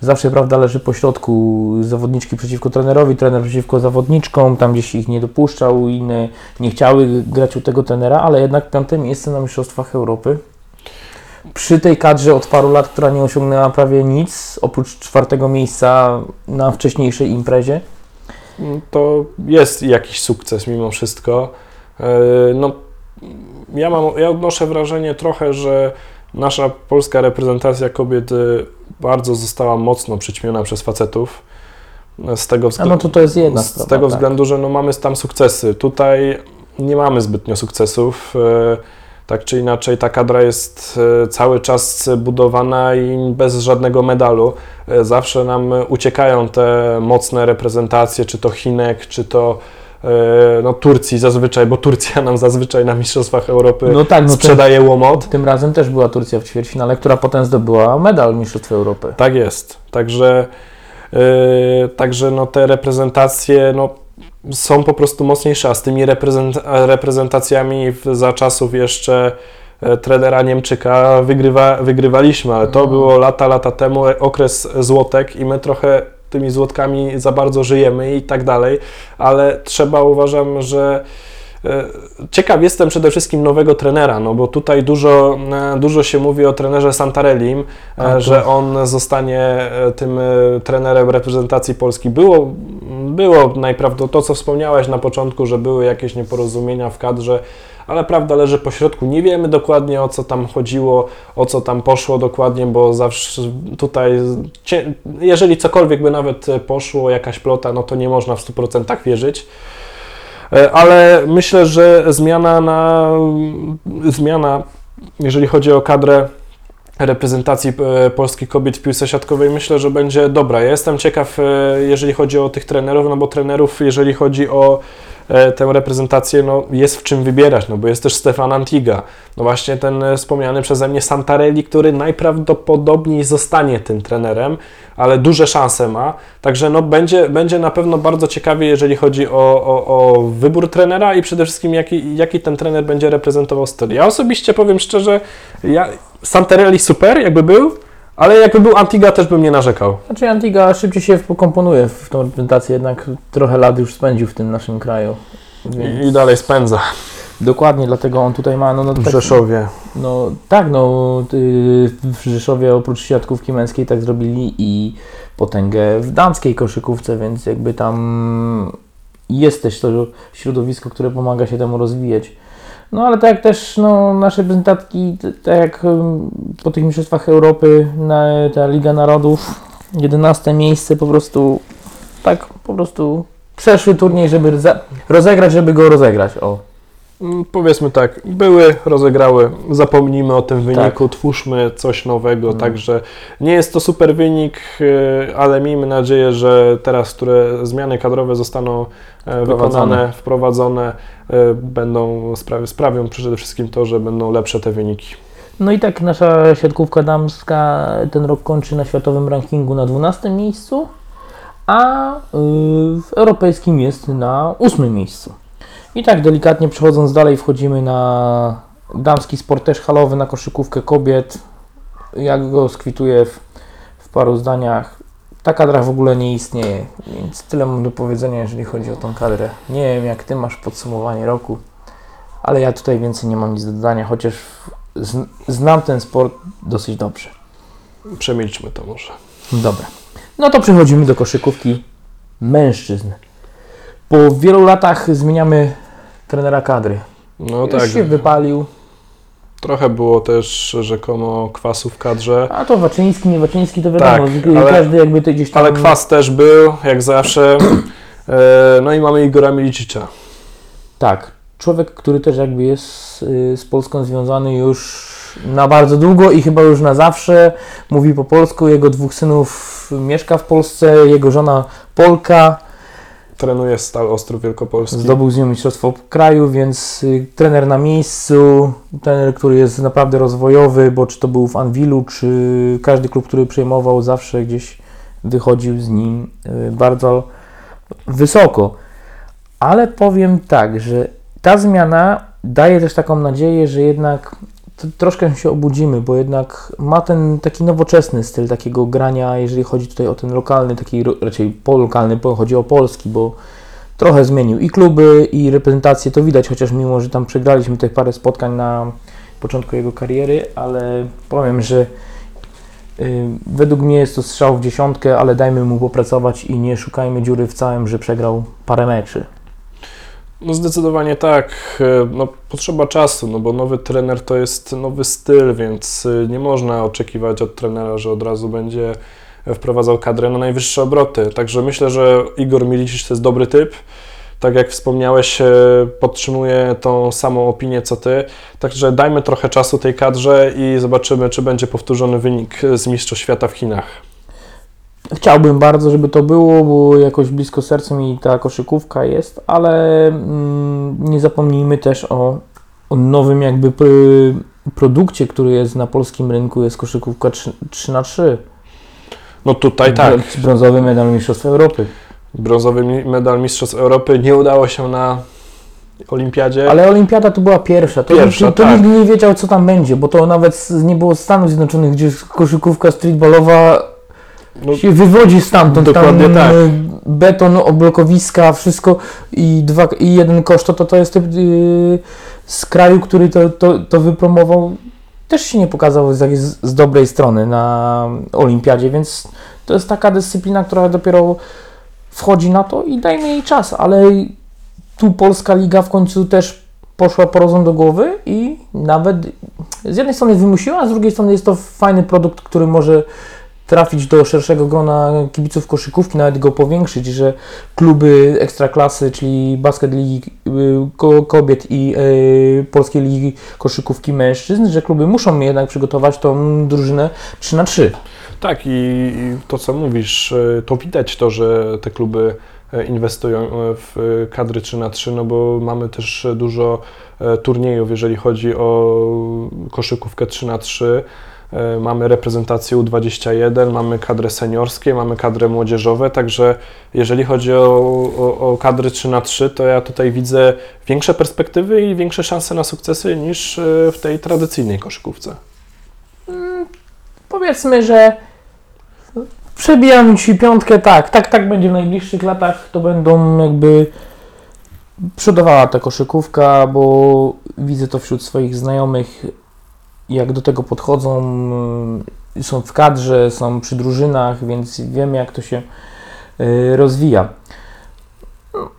zawsze prawda leży po środku, zawodniczki przeciwko trenerowi, trener przeciwko zawodniczkom, tam gdzieś ich nie dopuszczał, inne nie chciały grać u tego trenera, ale jednak piąte miejsce na Mistrzostwach Europy. Przy tej kadrze od paru lat, która nie osiągnęła prawie nic, oprócz czwartego miejsca na wcześniejszej imprezie.
To jest jakiś sukces mimo wszystko. E, No, ja, mam, ja odnoszę wrażenie trochę, że nasza polska reprezentacja kobiet e, bardzo została mocno przyćmiona przez facetów. E, Z tego,
no to to jest jedna
z tego
tak.
względu, że no mamy tam sukcesy. Tutaj nie mamy zbytnio sukcesów. Tak czy inaczej ta kadra jest e, cały czas budowana i bez żadnego medalu. E, Zawsze nam uciekają te mocne reprezentacje, czy to Chinek, czy to e, no, Turcji zazwyczaj, bo Turcja nam zazwyczaj na Mistrzostwach Europy
No tak, no ten,
sprzedaje łomot.
tym razem też była Turcja w ćwierćfinale, która potem zdobyła medal Mistrzostw Europy.
Tak jest. Także, yy, także no, te reprezentacje no, są po prostu mocniejsze, a z tymi reprezent reprezentacjami za czasów jeszcze e, trenera Niemczyka wygrywa, wygrywaliśmy, ale to
No.
było lata, lata temu, e, okres złotek i my trochę tymi złotkami za bardzo żyjemy i tak dalej, ale trzeba uważam, że Ciekaw jestem przede wszystkim nowego trenera, no bo tutaj dużo, e, dużo się mówi o trenerze Santarellim,
A, to-
e, że on zostanie e, tym e, trenerem reprezentacji Polski. Było, było najprawdopodobniej to, co wspomniałeś na początku, że były jakieś nieporozumienia w kadrze, ale prawda leży po środku. Nie wiemy dokładnie o co tam chodziło, o co tam poszło dokładnie, bo zawsze tutaj, jeżeli cokolwiek by nawet poszło, jakaś plota, no to nie można w 100% wierzyć. E, Ale myślę, że zmiana na zmiana, jeżeli chodzi o kadrę reprezentacji e, polskich kobiet w piłce siatkowej, myślę, że będzie dobra. Ja jestem ciekaw, e, jeżeli chodzi o tych trenerów, no bo trenerów, jeżeli chodzi o tę reprezentację, no jest w czym wybierać, no bo jest też Stefan Antiga, no właśnie ten e, wspomniany przeze mnie Santarelli, który najprawdopodobniej zostanie tym trenerem, ale duże szanse ma, także no będzie, będzie na pewno bardzo ciekawie, jeżeli chodzi o, o, o wybór trenera i przede wszystkim jaki, jaki ten trener będzie reprezentował styl. Ja osobiście powiem szczerze, ja, Santarelli super, jakby był, ale jakby był Antiga, też bym nie narzekał.
Znaczy Antiga szybciej się komponuje w tą reprezentację, jednak trochę lat już spędził w tym naszym kraju. Więc
I, dalej spędza
Dokładnie, dlatego on tutaj ma, no, no,
w
tak,
Rzeszowie.
no tak, no w Rzeszowie oprócz siatkówki męskiej tak zrobili i potęgę w damskiej koszykówce, więc jakby tam jest też to środowisko, które pomaga się temu rozwijać. No ale tak też no, nasze reprezentatki, t- tak jak po tych Mistrzostwach Europy, na, ta Liga Narodów, 11 miejsce po prostu, tak po prostu przeszły turniej, żeby rozegrać, żeby go rozegrać, o.
Mm, Powiedzmy tak, były, rozegrały, zapomnijmy o tym wyniku, twórzmy coś nowego,
Mm.
także nie jest to super wynik, y, ale miejmy nadzieję, że teraz, które zmiany kadrowe zostaną e,
Wprowadzone.
wykonane, wprowadzone, e, będą sprawi- sprawią przede wszystkim to, że będą lepsze te wyniki.
No i tak nasza siatkówka damska ten rok kończy na światowym rankingu na 12 miejscu, a y, w europejskim jest na 8 miejscu. I tak delikatnie przechodząc dalej wchodzimy na damski sport też halowy, na koszykówkę kobiet. Jak go skwituję w, w paru zdaniach. Ta kadra w ogóle nie istnieje, więc tyle mam do powiedzenia, jeżeli chodzi o tą kadrę. Nie wiem, jak Ty masz podsumowanie roku, ale ja tutaj więcej nie mam nic do dodania, chociaż znam ten sport dosyć dobrze.
Przemilczmy to może.
Dobra. No to przechodzimy do koszykówki mężczyzn. Po wielu latach zmieniamy trenera kadry.
No
Już
tak,
się wypalił,
trochę było też rzekomo kwasu w kadrze,
a to Waczyński, nie Waczyński, to wiadomo,
Tak, ale-
każdy jakby to gdzieś tam...
ale kwas też był, jak zawsze. E, No i mamy Igora Milicicia.
Tak, człowiek, który też jakby jest y, z Polską związany już na bardzo długo i chyba już na zawsze. Mówi po polsku, jego dwóch synów mieszka w Polsce, jego żona Polka.
Trenuje Stal Ostrów Wielkopolski.
Zdobył z nią mistrzostwo kraju, więc y, trener na miejscu, trener, który jest naprawdę rozwojowy, bo czy to był w Anwilu, czy każdy klub, który przejmował, zawsze gdzieś wychodził z nim y, bardzo wysoko. Ale powiem tak, że ta zmiana daje też taką nadzieję, że jednak troszkę się obudzimy, bo jednak ma ten taki nowoczesny styl takiego grania, jeżeli chodzi tutaj o ten lokalny, taki raczej polokalny, bo chodzi o polski, bo trochę zmienił i kluby, i reprezentacje, to widać, chociaż mimo, że tam przegraliśmy te parę spotkań na początku jego kariery, ale powiem, że y, według mnie jest to strzał w dziesiątkę, ale dajmy mu popracować i nie szukajmy dziury w całym, że przegrał parę meczy.
No zdecydowanie tak. E, No, potrzeba czasu, no bo nowy trener to jest nowy styl, więc y, nie można oczekiwać od trenera, że od razu będzie wprowadzał kadrę na najwyższe obroty. Także myślę, że Igor Milicic to jest dobry typ. tak jak wspomniałeś, e, podtrzymuję tą samą opinię co ty. Także dajmy trochę czasu tej kadrze i zobaczymy, czy będzie powtórzony wynik z Mistrzostw Świata w Chinach.
Chciałbym bardzo, żeby to było, bo jakoś blisko serca mi ta koszykówka jest, ale mm, nie zapomnijmy też o, o nowym jakby pr- produkcie, który jest na polskim rynku, jest koszykówka 3, 3 na 3
No tutaj tak,
Brązowy medal Mistrzostw Europy.
brązowy medal Mistrzostw Europy nie udało się na Olimpiadzie.
Ale Olimpiada to była pierwsza. To,
Pierwsza,
to, to
tak.
nikt nie wiedział, co tam będzie, bo to nawet nie było Stanów Zjednoczonych, gdzie koszykówka streetballowa
No,
się wywodzi stamtąd.
Dokładnie
tam,
tak.
e, Beton, oblokowiska, wszystko i, dwa, i jeden koszt, to, to, jest typ, yy, z kraju, który to, to, to wypromował, też się nie pokazał z, z dobrej strony na Olimpiadzie, więc to jest taka dyscyplina, która dopiero wchodzi na to i dajmy jej czas, ale tu Polska Liga w końcu też poszła po rozum do głowy i nawet z jednej strony wymusiła, a z drugiej strony jest to fajny produkt, który może trafić do szerszego grona kibiców koszykówki, nawet go powiększyć, że kluby ekstraklasy, czyli basket ligi y, ko- kobiet i y, polskiej ligi koszykówki mężczyzn, że kluby muszą jednak przygotować tą drużynę 3 na 3
Tak, i, to co mówisz, e, to widać to, że te kluby e, inwestują e, w kadry 3 na 3 no bo mamy też dużo e, turniejów, jeżeli chodzi o koszykówkę 3 na 3 E, Mamy reprezentację U21, mamy kadrę seniorskie, mamy kadrę młodzieżowe, także jeżeli chodzi o, o, o kadry 3 na 3 to ja tutaj widzę większe perspektywy i większe szanse na sukcesy niż e, w tej tradycyjnej koszykówce.
Powiedzmy, że przebijam Ci piątkę, tak, tak, tak będzie w najbliższych latach, to będą jakby przodowała ta koszykówka, bo widzę to wśród swoich znajomych, jak do tego podchodzą, y, są w kadrze, są przy drużynach, więc wiem jak to się y, rozwija.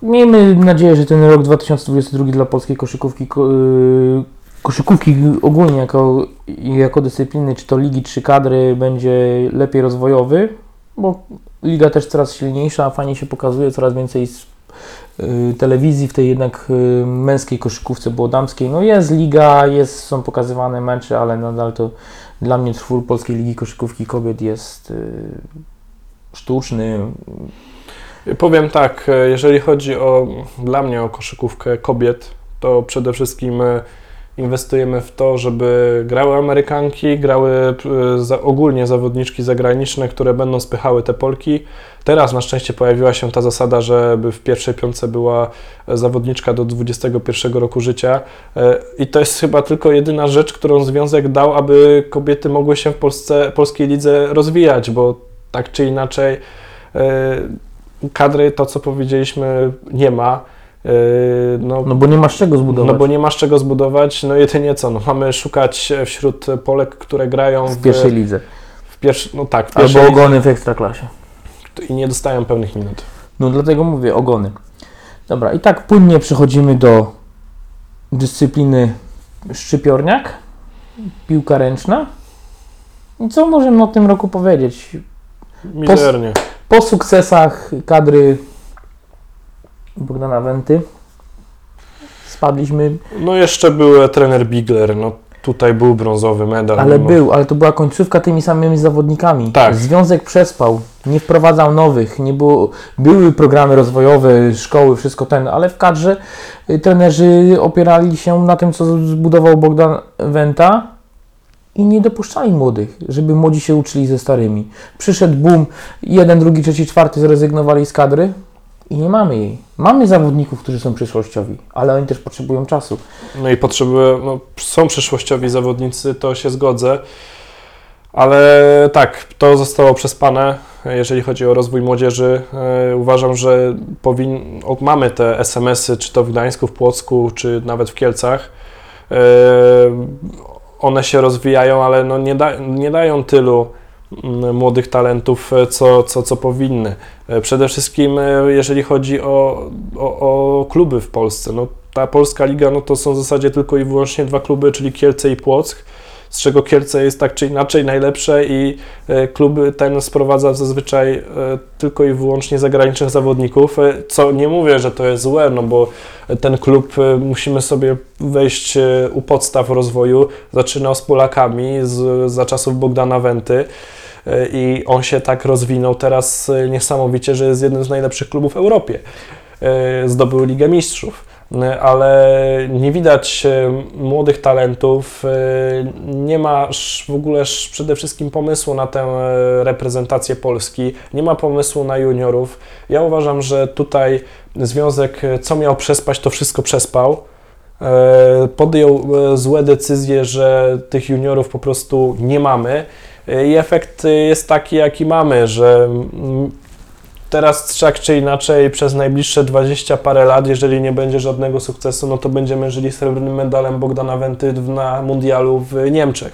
Miejmy nadzieję, że ten rok 2022 dla polskiej koszykówki, ko- y, koszykówki ogólnie jako, jako dyscypliny, czy to ligi, czy kadry, będzie lepiej rozwojowy, bo liga też coraz silniejsza, fajnie się pokazuje, coraz więcej telewizji w tej jednak y, męskiej koszykówce, bo damskiej, no jest liga, jest, są pokazywane mecze, ale nadal to dla mnie twór Polskiej Ligi Koszykówki Kobiet jest y, sztuczny,
Powiem tak, e, jeżeli chodzi o dla mnie o koszykówkę kobiet, to przede wszystkim e, inwestujemy w to, żeby grały Amerykanki, grały e, ogólnie zawodniczki zagraniczne, które będą spychały te Polki. Teraz na szczęście pojawiła się ta zasada, żeby w pierwszej piątce była e, zawodniczka do 21 roku życia E, i to jest chyba tylko jedyna rzecz, którą związek dał, aby kobiety mogły się w Polsce, polskiej lidze rozwijać, bo tak czy inaczej kadry, to co powiedzieliśmy, nie ma. Yy, No,
no bo nie masz czego zbudować
no bo nie masz czego zbudować, no jedynie co, no mamy szukać wśród Polek, które grają
w pierwszej lidze,
w pierwszy, no tak, w
albo ogony w Ekstraklasie.
lidze i nie dostają pełnych minut.
No dlatego mówię ogony. Dobra, i tak płynnie przechodzimy do dyscypliny szczypiorniak, piłka ręczna. I co możemy o tym roku powiedzieć?
Mizernie.
Po sukcesach kadry Bogdana Wenty spadliśmy,
No jeszcze był trener Bigler, no tutaj był brązowy medal.
ale
no,
był, ale to była końcówka tymi samymi zawodnikami.
Tak.
Związek przespał, nie wprowadzał nowych, nie było, były programy rozwojowe, szkoły, wszystko ten, ale w kadrze y, trenerzy opierali się na tym, co zbudował Bogdan Wenta i nie dopuszczali młodych, żeby młodzi się uczyli ze starymi. Przyszedł boom, jeden, drugi, trzeci, czwarty zrezygnowali z kadry i nie mamy jej. Mamy zawodników, którzy są przyszłościowi, ale oni też potrzebują czasu.
No i potrzebują, no, są przyszłościowi zawodnicy, to się zgodzę, ale tak, to zostało przespane, jeżeli chodzi o rozwój młodzieży. E, uważam, że powin... mamy te SMS-y, czy to w Gdańsku, w Płocku, czy nawet w Kielcach. E, one się rozwijają, ale no nie, da... nie dają tylu młodych talentów, e, co, co, co powinny. E, Przede wszystkim, e, jeżeli chodzi o, o, o kluby w Polsce, no ta polska liga, no to są w zasadzie tylko i wyłącznie dwa kluby, czyli Kielce i Płock. z czego Kielce jest tak czy inaczej najlepsze i klub ten sprowadza zazwyczaj tylko i wyłącznie zagranicznych zawodników, co nie mówię, że to jest złe, no bo ten klub musimy sobie wejść u podstaw rozwoju, zaczynał z Polakami z, za czasów Bogdana Wenty i on się tak rozwinął teraz e, niesamowicie, że jest jednym z najlepszych klubów w Europie. E, Zdobył Ligę Mistrzów E, ale nie widać młodych talentów, nie ma w ogóle przede wszystkim pomysłu na tę reprezentację Polski, nie ma pomysłu na juniorów. Ja uważam, że tutaj związek, co miał przespać, to wszystko przespał. Podjął złe decyzje, że tych juniorów po prostu nie mamy. E, I efekt e, jest taki, jaki mamy, że teraz tak czy inaczej przez najbliższe 20 parę lat, jeżeli nie będzie żadnego sukcesu, no to będziemy żyli srebrnym medalem Bogdana Wenty na mundialu w Niemczech.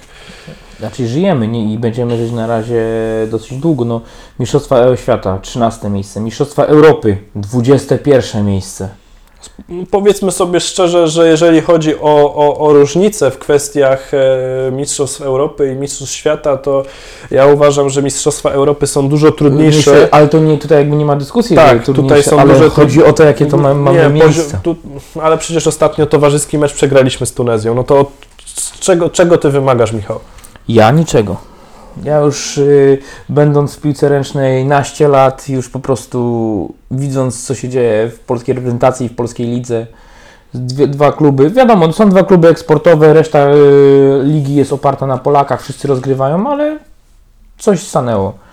Znaczy żyjemy nie? i będziemy żyć na razie dosyć długo. No, Mistrzostwa Świata 13 miejsce, Mistrzostwa Europy 21 miejsce.
Powiedzmy sobie szczerze, że jeżeli chodzi o, o, o różnice w kwestiach e, Mistrzostw Europy i Mistrzostw Świata, to ja uważam, że Mistrzostwa Europy są dużo trudniejsze.
Myślę, ale to nie, tutaj jakby nie ma dyskusji,
Tak, tutaj są
ale
duże-
chodzi o to, jakie to ma, mamy
Nie,
miejsce.
tu, ale przecież ostatnio towarzyski mecz przegraliśmy z Tunezją. No to z czego, czego ty wymagasz, Michał?
Ja niczego. Ja już y, będąc w piłce ręcznej naście lat, już po prostu widząc co się dzieje w polskiej reprezentacji, w polskiej lidze, dwie, dwa kluby, wiadomo, są dwa kluby eksportowe, reszta y, ligi jest oparta na Polakach, wszyscy rozgrywają, ale coś stanęło.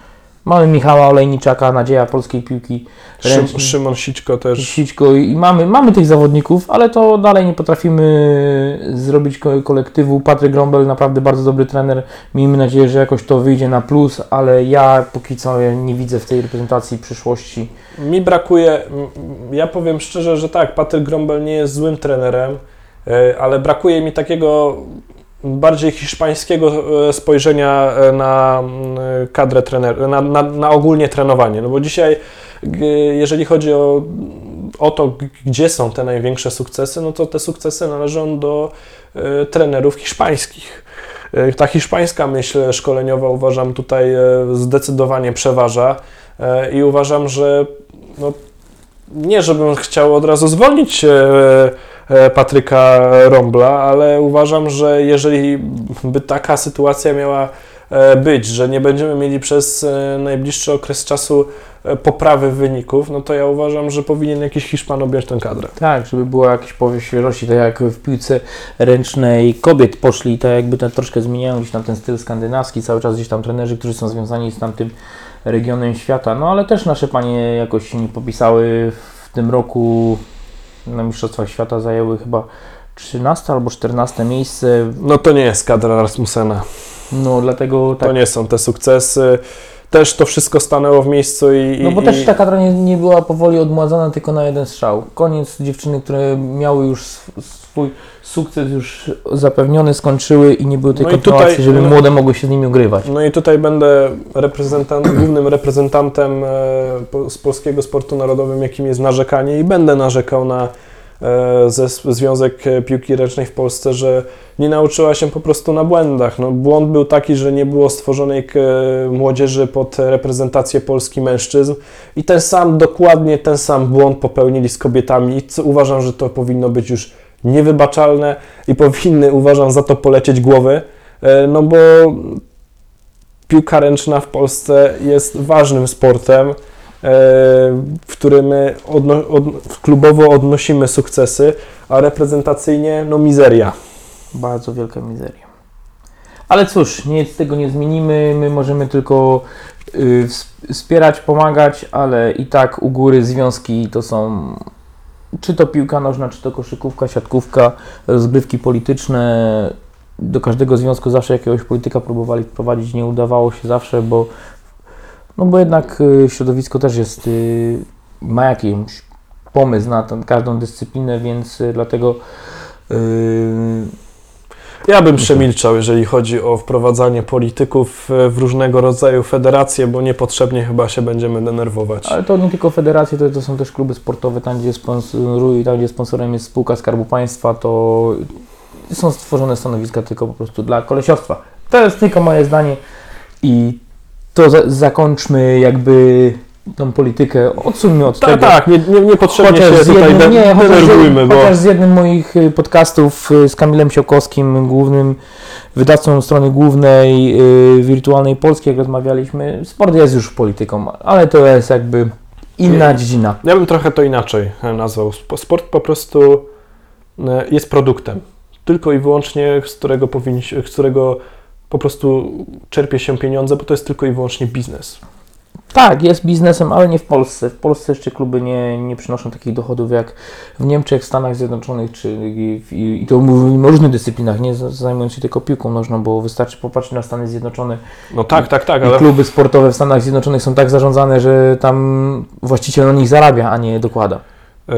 Mamy Michała Olejniczaka, nadzieja polskiej piłki ręcznej.
Szymon Sićko też.
Sićko i mamy, mamy tych zawodników, ale to dalej nie potrafimy zrobić ko- kolektywu. Patryk Grąbel naprawdę bardzo dobry trener. Miejmy nadzieję, że jakoś to wyjdzie na plus, ale ja póki co nie widzę w tej reprezentacji przyszłości.
Mi brakuje, ja powiem szczerze, że tak, Patryk Grąbel nie jest złym trenerem, e, ale brakuje mi takiego bardziej hiszpańskiego e, spojrzenia e, na mm, kadrę trener, na, na, na ogólnie trenowanie. No bo dzisiaj, jeżeli chodzi o, o to, gdzie są te największe sukcesy, no to te sukcesy należą do e, trenerów hiszpańskich. E, Ta hiszpańska myśl szkoleniowa uważam tutaj e, zdecydowanie przeważa e, i uważam, że no, nie żebym chciał od razu zwolnić e, e, Patryka Rombla, ale uważam, że jeżeli by taka sytuacja miała e, być, że nie będziemy mieli przez najbliższy okres czasu poprawy wyników, no to ja uważam, że powinien jakiś Hiszpan objąć tę kadrę.
Tak, żeby było jakieś powiew świeżości, tak jak w piłce ręcznej kobiet poszli, tak jakby ten, troszkę zmieniają gdzieś tam ten styl skandynawski, cały czas gdzieś tam trenerzy, którzy są związani z tamtym regionem świata, no ale też nasze panie jakoś się nie popisały w tym roku na Mistrzostwach Świata zajęły chyba 13 albo 14 miejsce,
No to nie jest kadra Rasmussena.
no dlatego tak
To nie są te sukcesy. Też to wszystko stanęło w miejscu i...
No bo
i,
też ta kadra nie, nie była powoli odmładzana tylko na jeden strzał. Koniec dziewczyny, które miały już swój sukces już zapewniony, skończyły i nie było tej
No
kontynuacji,
tutaj-
żeby
no-
młode mogły się z nimi ogrywać.
No i tutaj będę reprezentant, głównym reprezentantem e, z polskiego sportu narodowym, jakim jest narzekanie i będę narzekał na e, ze, Związek e, Piłki Ręcznej w Polsce, że nie nauczyła się po prostu na błędach. No, błąd był taki, że nie było stworzonej młodzieży pod reprezentację Polski mężczyzn i ten sam, dokładnie ten sam błąd popełnili z kobietami i uważam, że to powinno być już niewybaczalne i powinny, uważam, za to polecieć głowy, e, no bo piłka ręczna w Polsce jest ważnym sportem, e, w którym odno, od, klubowo odnosimy sukcesy, a reprezentacyjnie no mizeria.
Bardzo wielka mizeria. Ale cóż, nic z tego nie zmienimy. My możemy tylko y, ws- wspierać, pomagać, ale i tak u góry związki to są czy to piłka nożna, czy to koszykówka, siatkówka, rozgrywki polityczne. Do każdego związku zawsze jakiegoś polityka próbowali wprowadzić, nie udawało się zawsze, bo no bo jednak y, środowisko też jest, y, ma jakiś pomysł na tę, każdą dyscyplinę, więc y, dlatego y,
Ja bym przemilczał, jeżeli chodzi o wprowadzanie polityków e, w różnego rodzaju federacje, bo niepotrzebnie chyba się będziemy denerwować.
Ale to nie tylko federacje, to, to są też kluby sportowe, tam gdzie sponsoruje, tam gdzie sponsorem jest spółka Skarbu Państwa, to są stworzone stanowiska tylko po prostu dla kolesiostwa. To jest tylko moje zdanie i to za, zakończmy jakby tą politykę, odsuńmy od
Tak,
tego.
tak, nie, nie, niepotrzebnie się tutaj
jednym, nie, chociaż, z
denerwujmy, bo
chociaż z jednym moich y, podcastów y, z Kamilem Siokowskim, głównym wydawcą strony głównej y, Wirtualnej Polskiej, jak rozmawialiśmy, sport jest już polityką, ale to jest jakby inna dziedzina.
ja bym trochę to inaczej e, nazwał. Sp- Sport po prostu e, jest produktem. Tylko i wyłącznie, z którego, powinni, z którego po prostu czerpie się pieniądze, bo to jest tylko i wyłącznie biznes.
Tak, jest biznesem, ale nie w Polsce. W Polsce jeszcze kluby nie, nie przynoszą takich dochodów jak w Niemczech, Stanach Zjednoczonych, czy i, i, i to mówimy o różnych dyscyplinach, nie zajmując się tylko piłką nożną, bo wystarczy popatrzeć na Stany Zjednoczone.
No tak, tak, tak,
I
ale
kluby sportowe w Stanach Zjednoczonych są tak zarządzane, że tam właściciel na nich zarabia, a nie dokłada.
E,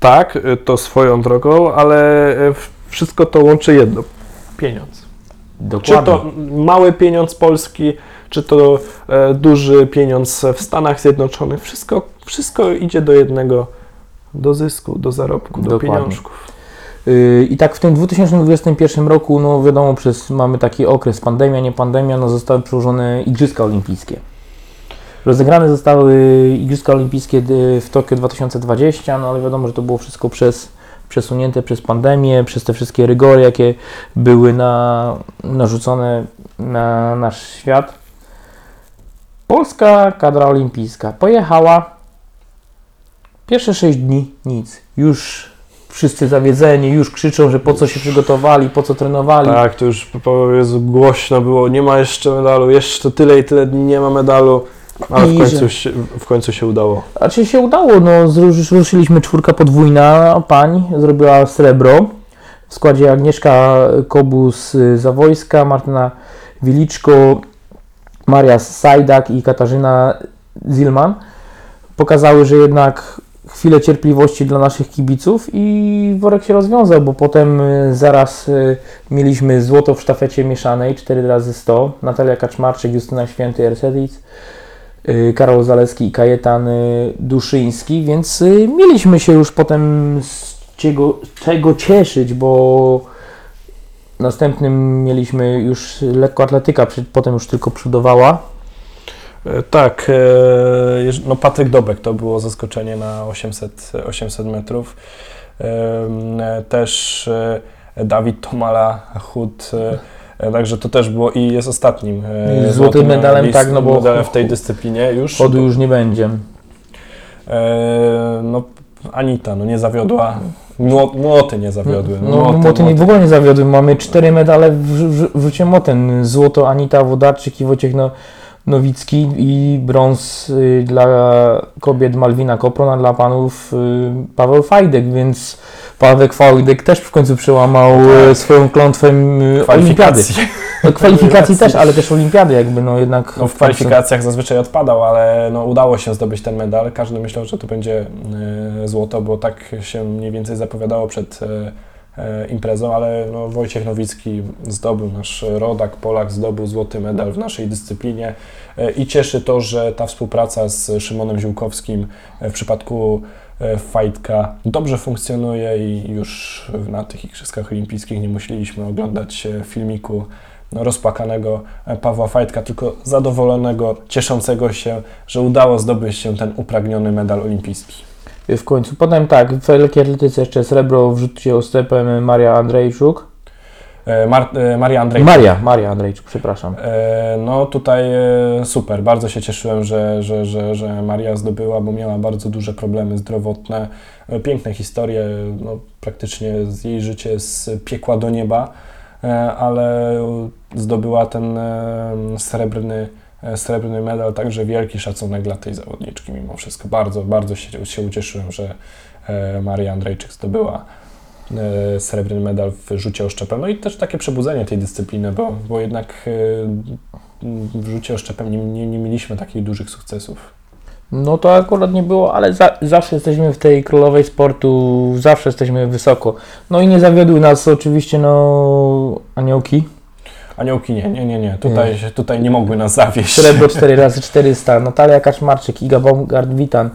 Tak, e, to swoją drogą, ale e, wszystko to łączy jedno. Pieniądz.
Dokładnie.
Czy to mały pieniądz polski, czy to e, duży pieniądz w Stanach Zjednoczonych, wszystko, wszystko idzie do jednego, do zysku, do zarobku, do
Dokładnie.
pieniążków.
Yy, I tak w tym 2021 roku, no wiadomo, przez mamy taki okres pandemia, nie pandemia, no zostały przełożone Igrzyska Olimpijskie. Rozegrane zostały Igrzyska Olimpijskie y, w Tokio 2020, no ale wiadomo, że to było wszystko przez, przesunięte przez pandemię, przez te wszystkie rygory, jakie były na, narzucone na nasz świat. Polska kadra olimpijska pojechała. Pierwsze 6 dni nic. Już wszyscy zawiedzeni, już krzyczą, że po co się przygotowali, po co trenowali.
Tak, to już po Jezu, głośno było, nie ma jeszcze medalu, jeszcze tyle i tyle dni nie ma medalu, ale w końcu się, w końcu się udało.
A czy się udało? No, ruszyliśmy czwórka podwójna, pań zrobiła srebro. W składzie Agnieszka Kobus Zawojska, Martyna Wiliczko, Maria Sajdak i Katarzyna Zilman. Pokazały, że jednak chwilę cierpliwości dla naszych kibiców i worek się rozwiązał, bo potem y, zaraz y, mieliśmy złoto w sztafecie mieszanej 4 razy 100 Natalia Kaczmarczyk, Justyna Święty, Ersedic. y, Karol Zaleski i Kajetan Duszyński, więc mieliśmy się już potem z czego, czego cieszyć, bo następnym mieliśmy już lekkoatletyka, potem już tylko przodowała.
E, Tak, e, no Patryk Dobek to było zaskoczenie na 800, 800 metrów. E, Też Dawid Tomala, Chód, także to też było i jest ostatnim.
I złotym medalem,
list-
tak, no bo-
medalem w tej dyscyplinie już.
Chodu już nie będzie.
No Anita, no nie zawiodła. Mło- Młoty nie zawiodły.
No, młoty nie, w ogóle nie zawiodły. Mamy cztery medale w, w, w rzucie młotem. Złoto Anita Wodarczyk i Wojciech no, Nowicki i brąz y, dla kobiet Malwina Kopron, a dla panów y, Paweł Fajdek, więc Paweł Fajdek też w końcu przełamał y, swoją klątwę olimpiady.
kwalifikacji.
No, kwalifikacji też, ale też olimpiady jakby, no jednak
No, w kwalifikacjach zazwyczaj odpadał, ale no, udało się zdobyć ten medal. Każdy myślał, że to będzie złoto, bo tak się mniej więcej zapowiadało przed imprezą, ale no, Wojciech Nowicki zdobył, nasz rodak, Polak zdobył złoty medal w naszej dyscyplinie e, i cieszy to, że ta współpraca z Szymonem Ziółkowskim e, w przypadku e, Fajtka dobrze funkcjonuje i już na tych Igrzyskach Olimpijskich nie musieliśmy oglądać e, filmiku no, rozpłakanego e, Pawła Fajtka, tylko zadowolonego, cieszącego się, że udało zdobyć się ten upragniony medal olimpijski.
W końcu. Potem tak, w lekkiej atletyce jeszcze srebro w rzucie ostepem Maria Andrzejczuk.
E, Mar- e, Maria Andrzej.
Maria, Maria Andrzejczuk, przepraszam.
E, No tutaj super, bardzo się cieszyłem, że, że, że, że Maria zdobyła, bo miała bardzo duże problemy zdrowotne, piękne historie, no, praktycznie z jej życie z piekła do nieba, ale zdobyła ten srebrny, srebrny medal, także wielki szacunek dla tej zawodniczki mimo wszystko. Bardzo, bardzo się, się ucieszyłem, że e, Maria Andrzejczyk zdobyła e, srebrny medal w rzucie oszczepem. No i też takie przebudzenie tej dyscypliny, bo, bo jednak e, w rzucie oszczepem nie, nie, nie mieliśmy takich dużych sukcesów.
No to akurat nie było, ale za, zawsze jesteśmy w tej królowej sportu, zawsze jesteśmy wysoko. No i nie zawiodły nas oczywiście no aniołki.
Aniołki nie, nie, nie, nie. Tutaj, tutaj nie mogły nas zawieść.
Srebro 4 razy 400 Natalia Kaczmarczyk, Iga Baumgart-Witan.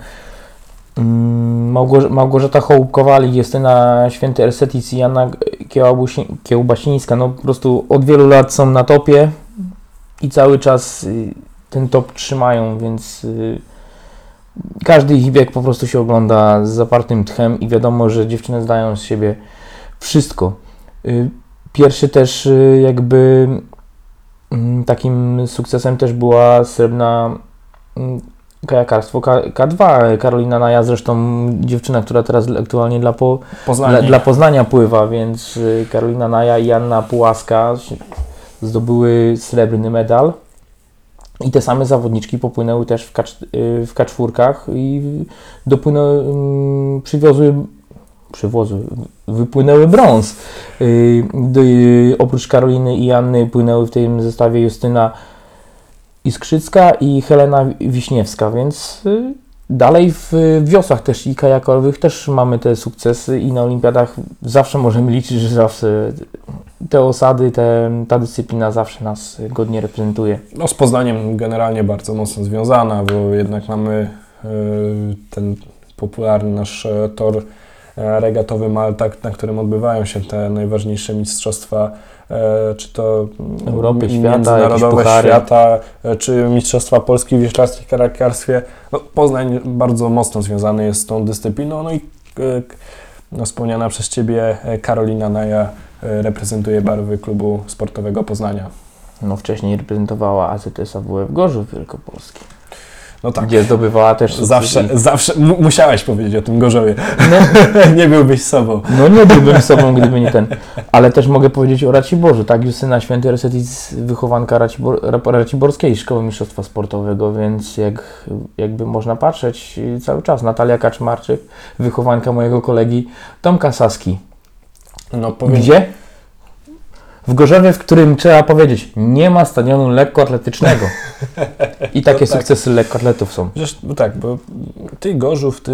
Mm, Małgorze- Małgorzata Hołub-Kowalik, Justyna Święty Ersetic i Jana Kiełbasińska, no po prostu od wielu lat są na topie i cały czas y, ten top trzymają, więc y, każdy ich bieg po prostu się ogląda z zapartym tchem i wiadomo, że dziewczyny zdają z siebie wszystko. Y, Pierwszy też y, jakby mm, takim sukcesem też była srebrna mm, kajakarstwo K- K2. Karolina Naja, zresztą dziewczyna, która teraz aktualnie dla, po,
Poznanie.
dla, dla Poznania pływa, więc y, Karolina Naja i Anna Pułaska zdobyły srebrny medal. I te same zawodniczki popłynęły też w, K, w K4 i dopłynęły, mm, przywiozły, przywozły, wypłynęły brąz. Y, y, Oprócz Karoliny i Anny płynęły w tym zestawie Justyna Iskrzycka i Helena Wiśniewska, więc y, dalej w wiosłach też i kajakowych też mamy te sukcesy i na olimpiadach zawsze możemy liczyć, że zawsze te osady, te, ta dyscyplina zawsze nas godnie reprezentuje.
No z Poznaniem generalnie bardzo mocno związana, bo jednak mamy ten popularny nasz tor regatowy Malta, na którym odbywają się te najważniejsze mistrzostwa, e, czy to mm,
Europy,
mi-
świata,
międzynarodowe
puchary.
świata, e, czy mistrzostwa Polski w wieślarstwie i karakarstwie. No, Poznań bardzo mocno związany jest z tą dyscypliną, no i e, no, wspomniana przez Ciebie e, Karolina Naja e, reprezentuje barwy klubu sportowego Poznania.
No wcześniej reprezentowała AZS AWF Gorzów Wielkopolski,
No tak.
gdzie zdobywała też.
Zawsze, zawsze mu- musiałeś powiedzieć o tym Gorzowie.
No,
nie byłbyś sobą.
No nie byłbym sobą, gdyby nie ten. Ale też mogę powiedzieć o Raciborzu, tak? Justyna Święty Resetic, wychowanka Racibor, Ra- Raciborskiej Szkoły Mistrzostwa Sportowego, więc jak, jakby można patrzeć cały czas. Natalia Kaczmarczyk, wychowanka mojego kolegi Tomka Saski.
No powiem,
Gdzie? W Gorzowie, w którym trzeba powiedzieć, nie ma stadionu lekkoatletycznego. I takie
No tak.
sukcesy lekkoatletów są.
Przecież, no tak, bo ty Gorzów, ty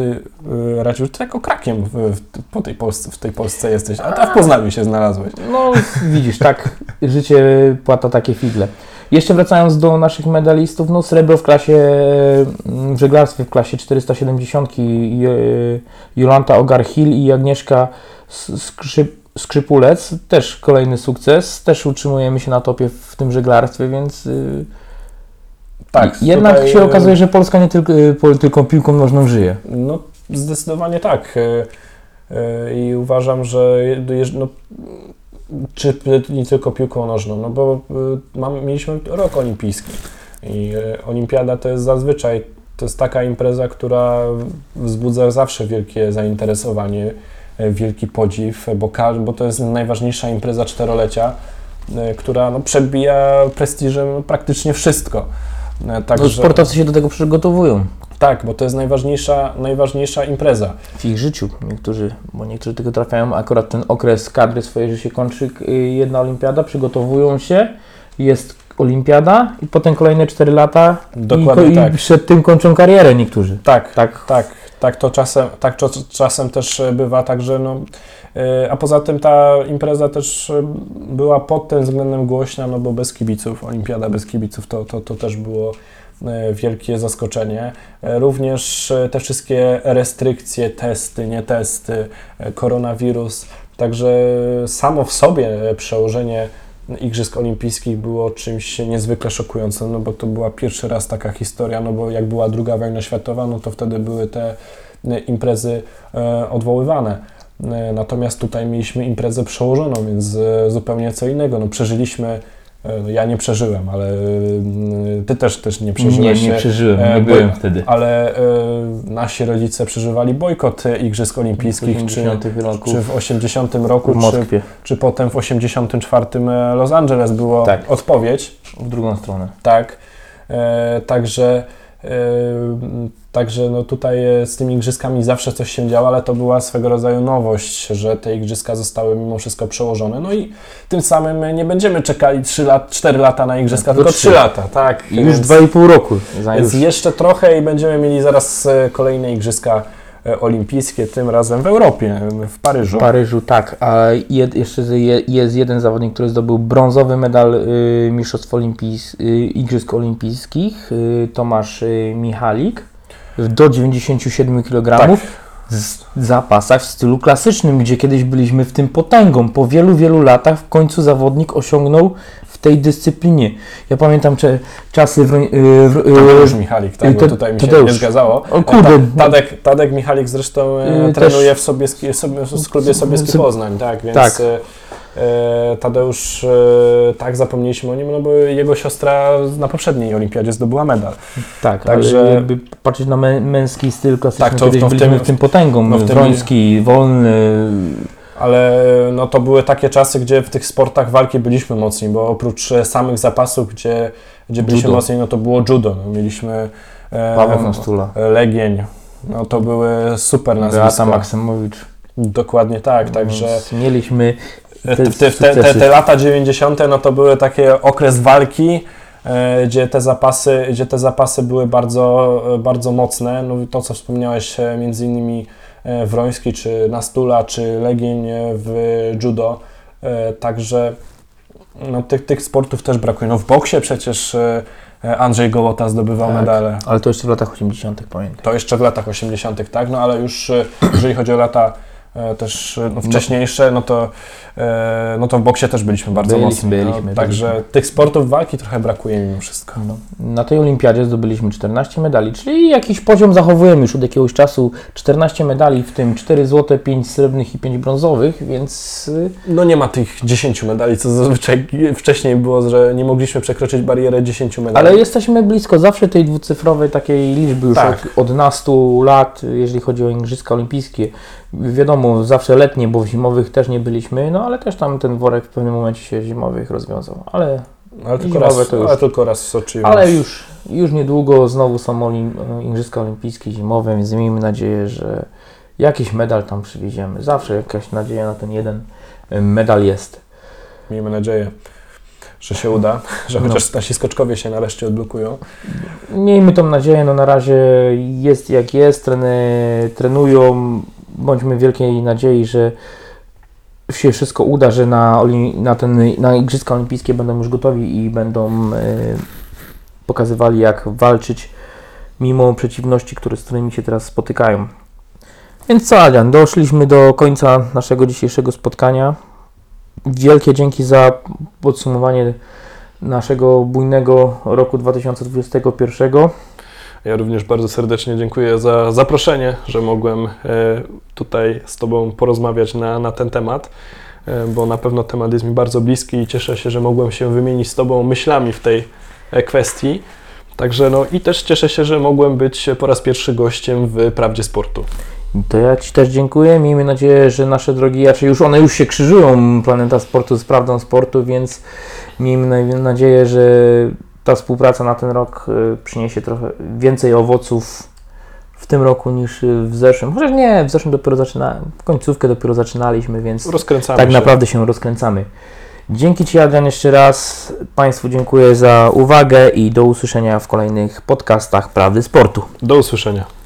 y, Raciu, ty jako krakiem w, w, po tej Polsce, w tej Polsce jesteś, a, a w Poznaniu się znalazłeś.
No widzisz, tak życie płata takie figle. Jeszcze wracając do naszych medalistów, no srebro w klasie mm, w żeglarstwie w klasie 470 i, y, Jolanta Ogar-Hill i Agnieszka Skrzyp, Skrzypulec, też kolejny sukces, też utrzymujemy się na topie w tym żeglarstwie, więc y,
Tak,
jednak
tutaj,
się
y,
okazuje, że Polska nie tylko, y, tylko piłką nożną żyje.
No zdecydowanie tak. I uważam, że no, czy nie tylko piłką nożną, no bo mam, mieliśmy rok olimpijski i olimpiada to jest zazwyczaj to jest taka impreza, która wzbudza zawsze wielkie zainteresowanie, wielki podziw, bo, ka- bo to jest najważniejsza impreza czterolecia, y, która no, przebija prestiżem praktycznie wszystko.
No,
Także,
sportowcy się do tego przygotowują
tak, bo to jest najważniejsza, najważniejsza impreza.
w ich życiu. Niektórzy, bo niektórzy tylko trafiają akurat ten okres kadry swojej, że się kończy y, jedna olimpiada, przygotowują się, jest olimpiada i potem kolejne 4 lata
Dokładnie
i,
tak.
i przed tym kończą karierę niektórzy.
Tak,
Tak,
tak, tak to czasem, tak to czasem też e, bywa, także no, e, a poza tym ta impreza też e, była pod tym względem głośna, no bo bez kibiców, olimpiada bez kibiców to, to, to też było wielkie zaskoczenie. Również te wszystkie restrykcje, testy, nie testy, koronawirus, także samo w sobie przełożenie Igrzysk Olimpijskich było czymś niezwykle szokującym, no bo to była pierwszy raz taka historia, no bo jak była druga wojna światowa, no to wtedy były te e, imprezy e, odwoływane. E, Natomiast tutaj mieliśmy imprezę przełożoną, więc zupełnie co innego. No przeżyliśmy, no ja nie przeżyłem, ale e, ty też, też nie
nie,
przeżyłeś.
nie
e,
przeżyłem,
e,
nie
bo-
byłem wtedy.
ale e, nasi rodzice przeżywali bojkot e, Igrzysk
W
Olimpijskich, czy,
80 roku
czy w 80 roku,
w
czy, czy potem w 84 e, Los Angeles było
Tak.
odpowiedź,
w drugą stronę.
tak. E, także e, także no tutaj e, z tymi igrzyskami zawsze coś się działo, ale to była swego rodzaju nowość, że te igrzyska zostały mimo wszystko przełożone. No i tym samym nie będziemy czekali 3 lat, 4 lata na igrzyska,
Tylko
tylko
trzy.
3 lata, tak.
I już
Więc-
dwa i pół roku. Za
więc jeszcze trochę i będziemy mieli zaraz e, kolejne igrzyska e, olimpijskie, tym razem w Europie, w Paryżu.
W Paryżu, tak. A jed, jeszcze je, jest jeden zawodnik, który zdobył brązowy medal y, Mistrzostw Olimpijs, y, Igrzysk Olimpijskich, y, Tomasz y, Michalik. Do 97 kg
Tak.
z zapasach w stylu klasycznym, gdzie kiedyś byliśmy w tym potęgą. Po wielu, wielu latach w końcu zawodnik osiągnął w tej dyscyplinie. Ja pamiętam cze, czasy w, w, w,
Tadeusz Michalik, tak,
Te-
tutaj mi się
Tadeusz.
nie zgadzało.
O kurde.
Ta, Tadek, Tadek Michalik zresztą e,
Yy,
trenuje w Sobieski, sobie, w klubie Sobieski
Sob-
Poznań, tak, więc
Tak.
E, Tadeusz, e, tak zapomnieliśmy o nim, no bo jego siostra na poprzedniej olimpiadzie zdobyła medal.
Tak,
Także-
jakby patrzeć na mę, męski styl klasyczny,
Tak, to-
kiedyś
w tym-
w tym potęgą.
no w tym-
Wroński, Wolny,
Ale no to były takie czasy, gdzie w tych sportach walki byliśmy mocni, bo oprócz e, samych zapasów, gdzie, gdzie byliśmy
Judo.
mocni, no to było judo. No, mieliśmy e,
Paweł Nastula,
Legień. No to były super
Beata
nazwiska.
Maksymowicz.
Dokładnie tak, także
Więc Mieliśmy
te,
te
te, lata 90. no to były takie okres walki, e, gdzie te zapasy, gdzie te zapasy były bardzo, e, bardzo mocne. No to co wspomniałeś e, między innymi Wroński, czy Nastula, czy Legień w judo. Także no, tych, tych sportów też brakuje. No w boksie przecież Andrzej Gołota zdobywał
Tak.
medale.
Ale to jeszcze w latach 80. pamiętam.
To jeszcze w latach 80., tak? No ale już jeżeli chodzi o lata też e, no, wcześniejsze, no to, e, no to w boksie też byliśmy bardzo
Byliśmy,
mocni.
byliśmy,
no, także
byliśmy.
tych sportów walki trochę brakuje mimo wszystko.
No. Na tej olimpiadzie zdobyliśmy 14 medali, czyli jakiś poziom zachowujemy już od jakiegoś czasu. 14 medali, w tym 4 złote, 5 srebrnych i 5 brązowych, więc y,
No nie ma tych 10 medali, co zazwyczaj wcześniej było, że nie mogliśmy przekroczyć barierę 10 medali.
ale jesteśmy blisko zawsze tej dwucyfrowej takiej liczby już
Tak.
od, od nastu lat, jeżeli chodzi o Igrzyska Olimpijskie. Wiadomo, zawsze letnie, bo w zimowych też nie byliśmy, no ale też tam ten worek w pewnym momencie się zimowych rozwiązał. Ale
ale, tylko raz,
to już-
ale tylko raz w Soczi.
Ale już, już niedługo znowu są olim, Igrzyska Olimpijskie zimowe, więc miejmy nadzieję, że jakiś medal tam przywieziemy. Zawsze jakaś nadzieja na ten jeden medal jest.
Miejmy nadzieję, że się uda, że
No.
chociaż nasi skoczkowie się nareszcie odblokują.
Miejmy tą nadzieję, no na razie jest jak jest, treny, trenują, bądźmy wielkiej nadziei, że się wszystko uda, że na, na, ten, na Igrzyska Olimpijskie będą już gotowi i będą e, pokazywali jak walczyć mimo przeciwności, które, z którymi się teraz spotykają. Więc co Adrian, doszliśmy do końca naszego dzisiejszego spotkania. Wielkie dzięki za podsumowanie naszego bujnego roku 2021.
Ja również bardzo serdecznie dziękuję za zaproszenie, że mogłem e, tutaj z Tobą porozmawiać na, na ten temat, e, bo na pewno temat jest mi bardzo bliski i cieszę się, że mogłem się wymienić z Tobą myślami w tej e, kwestii. Także no i też cieszę się, że mogłem być po raz pierwszy gościem w Prawdzie Sportu.
To ja Ci też dziękuję. Miejmy nadzieję, że nasze drogi, raczej już one już się krzyżują, Planeta Sportu z Prawdą Sportu, więc miejmy nadzieję, że ta współpraca na ten rok y, przyniesie trochę więcej owoców w tym roku niż y, w zeszłym. Chociaż nie, w zeszłym dopiero zaczynałem, w końcówkę dopiero zaczynaliśmy, więc
Rozkręcamy
tak
się.
naprawdę się rozkręcamy. Dzięki Ci Adrian jeszcze raz. Państwu dziękuję za uwagę i do usłyszenia w kolejnych podcastach Prawdy Sportu.
Do usłyszenia.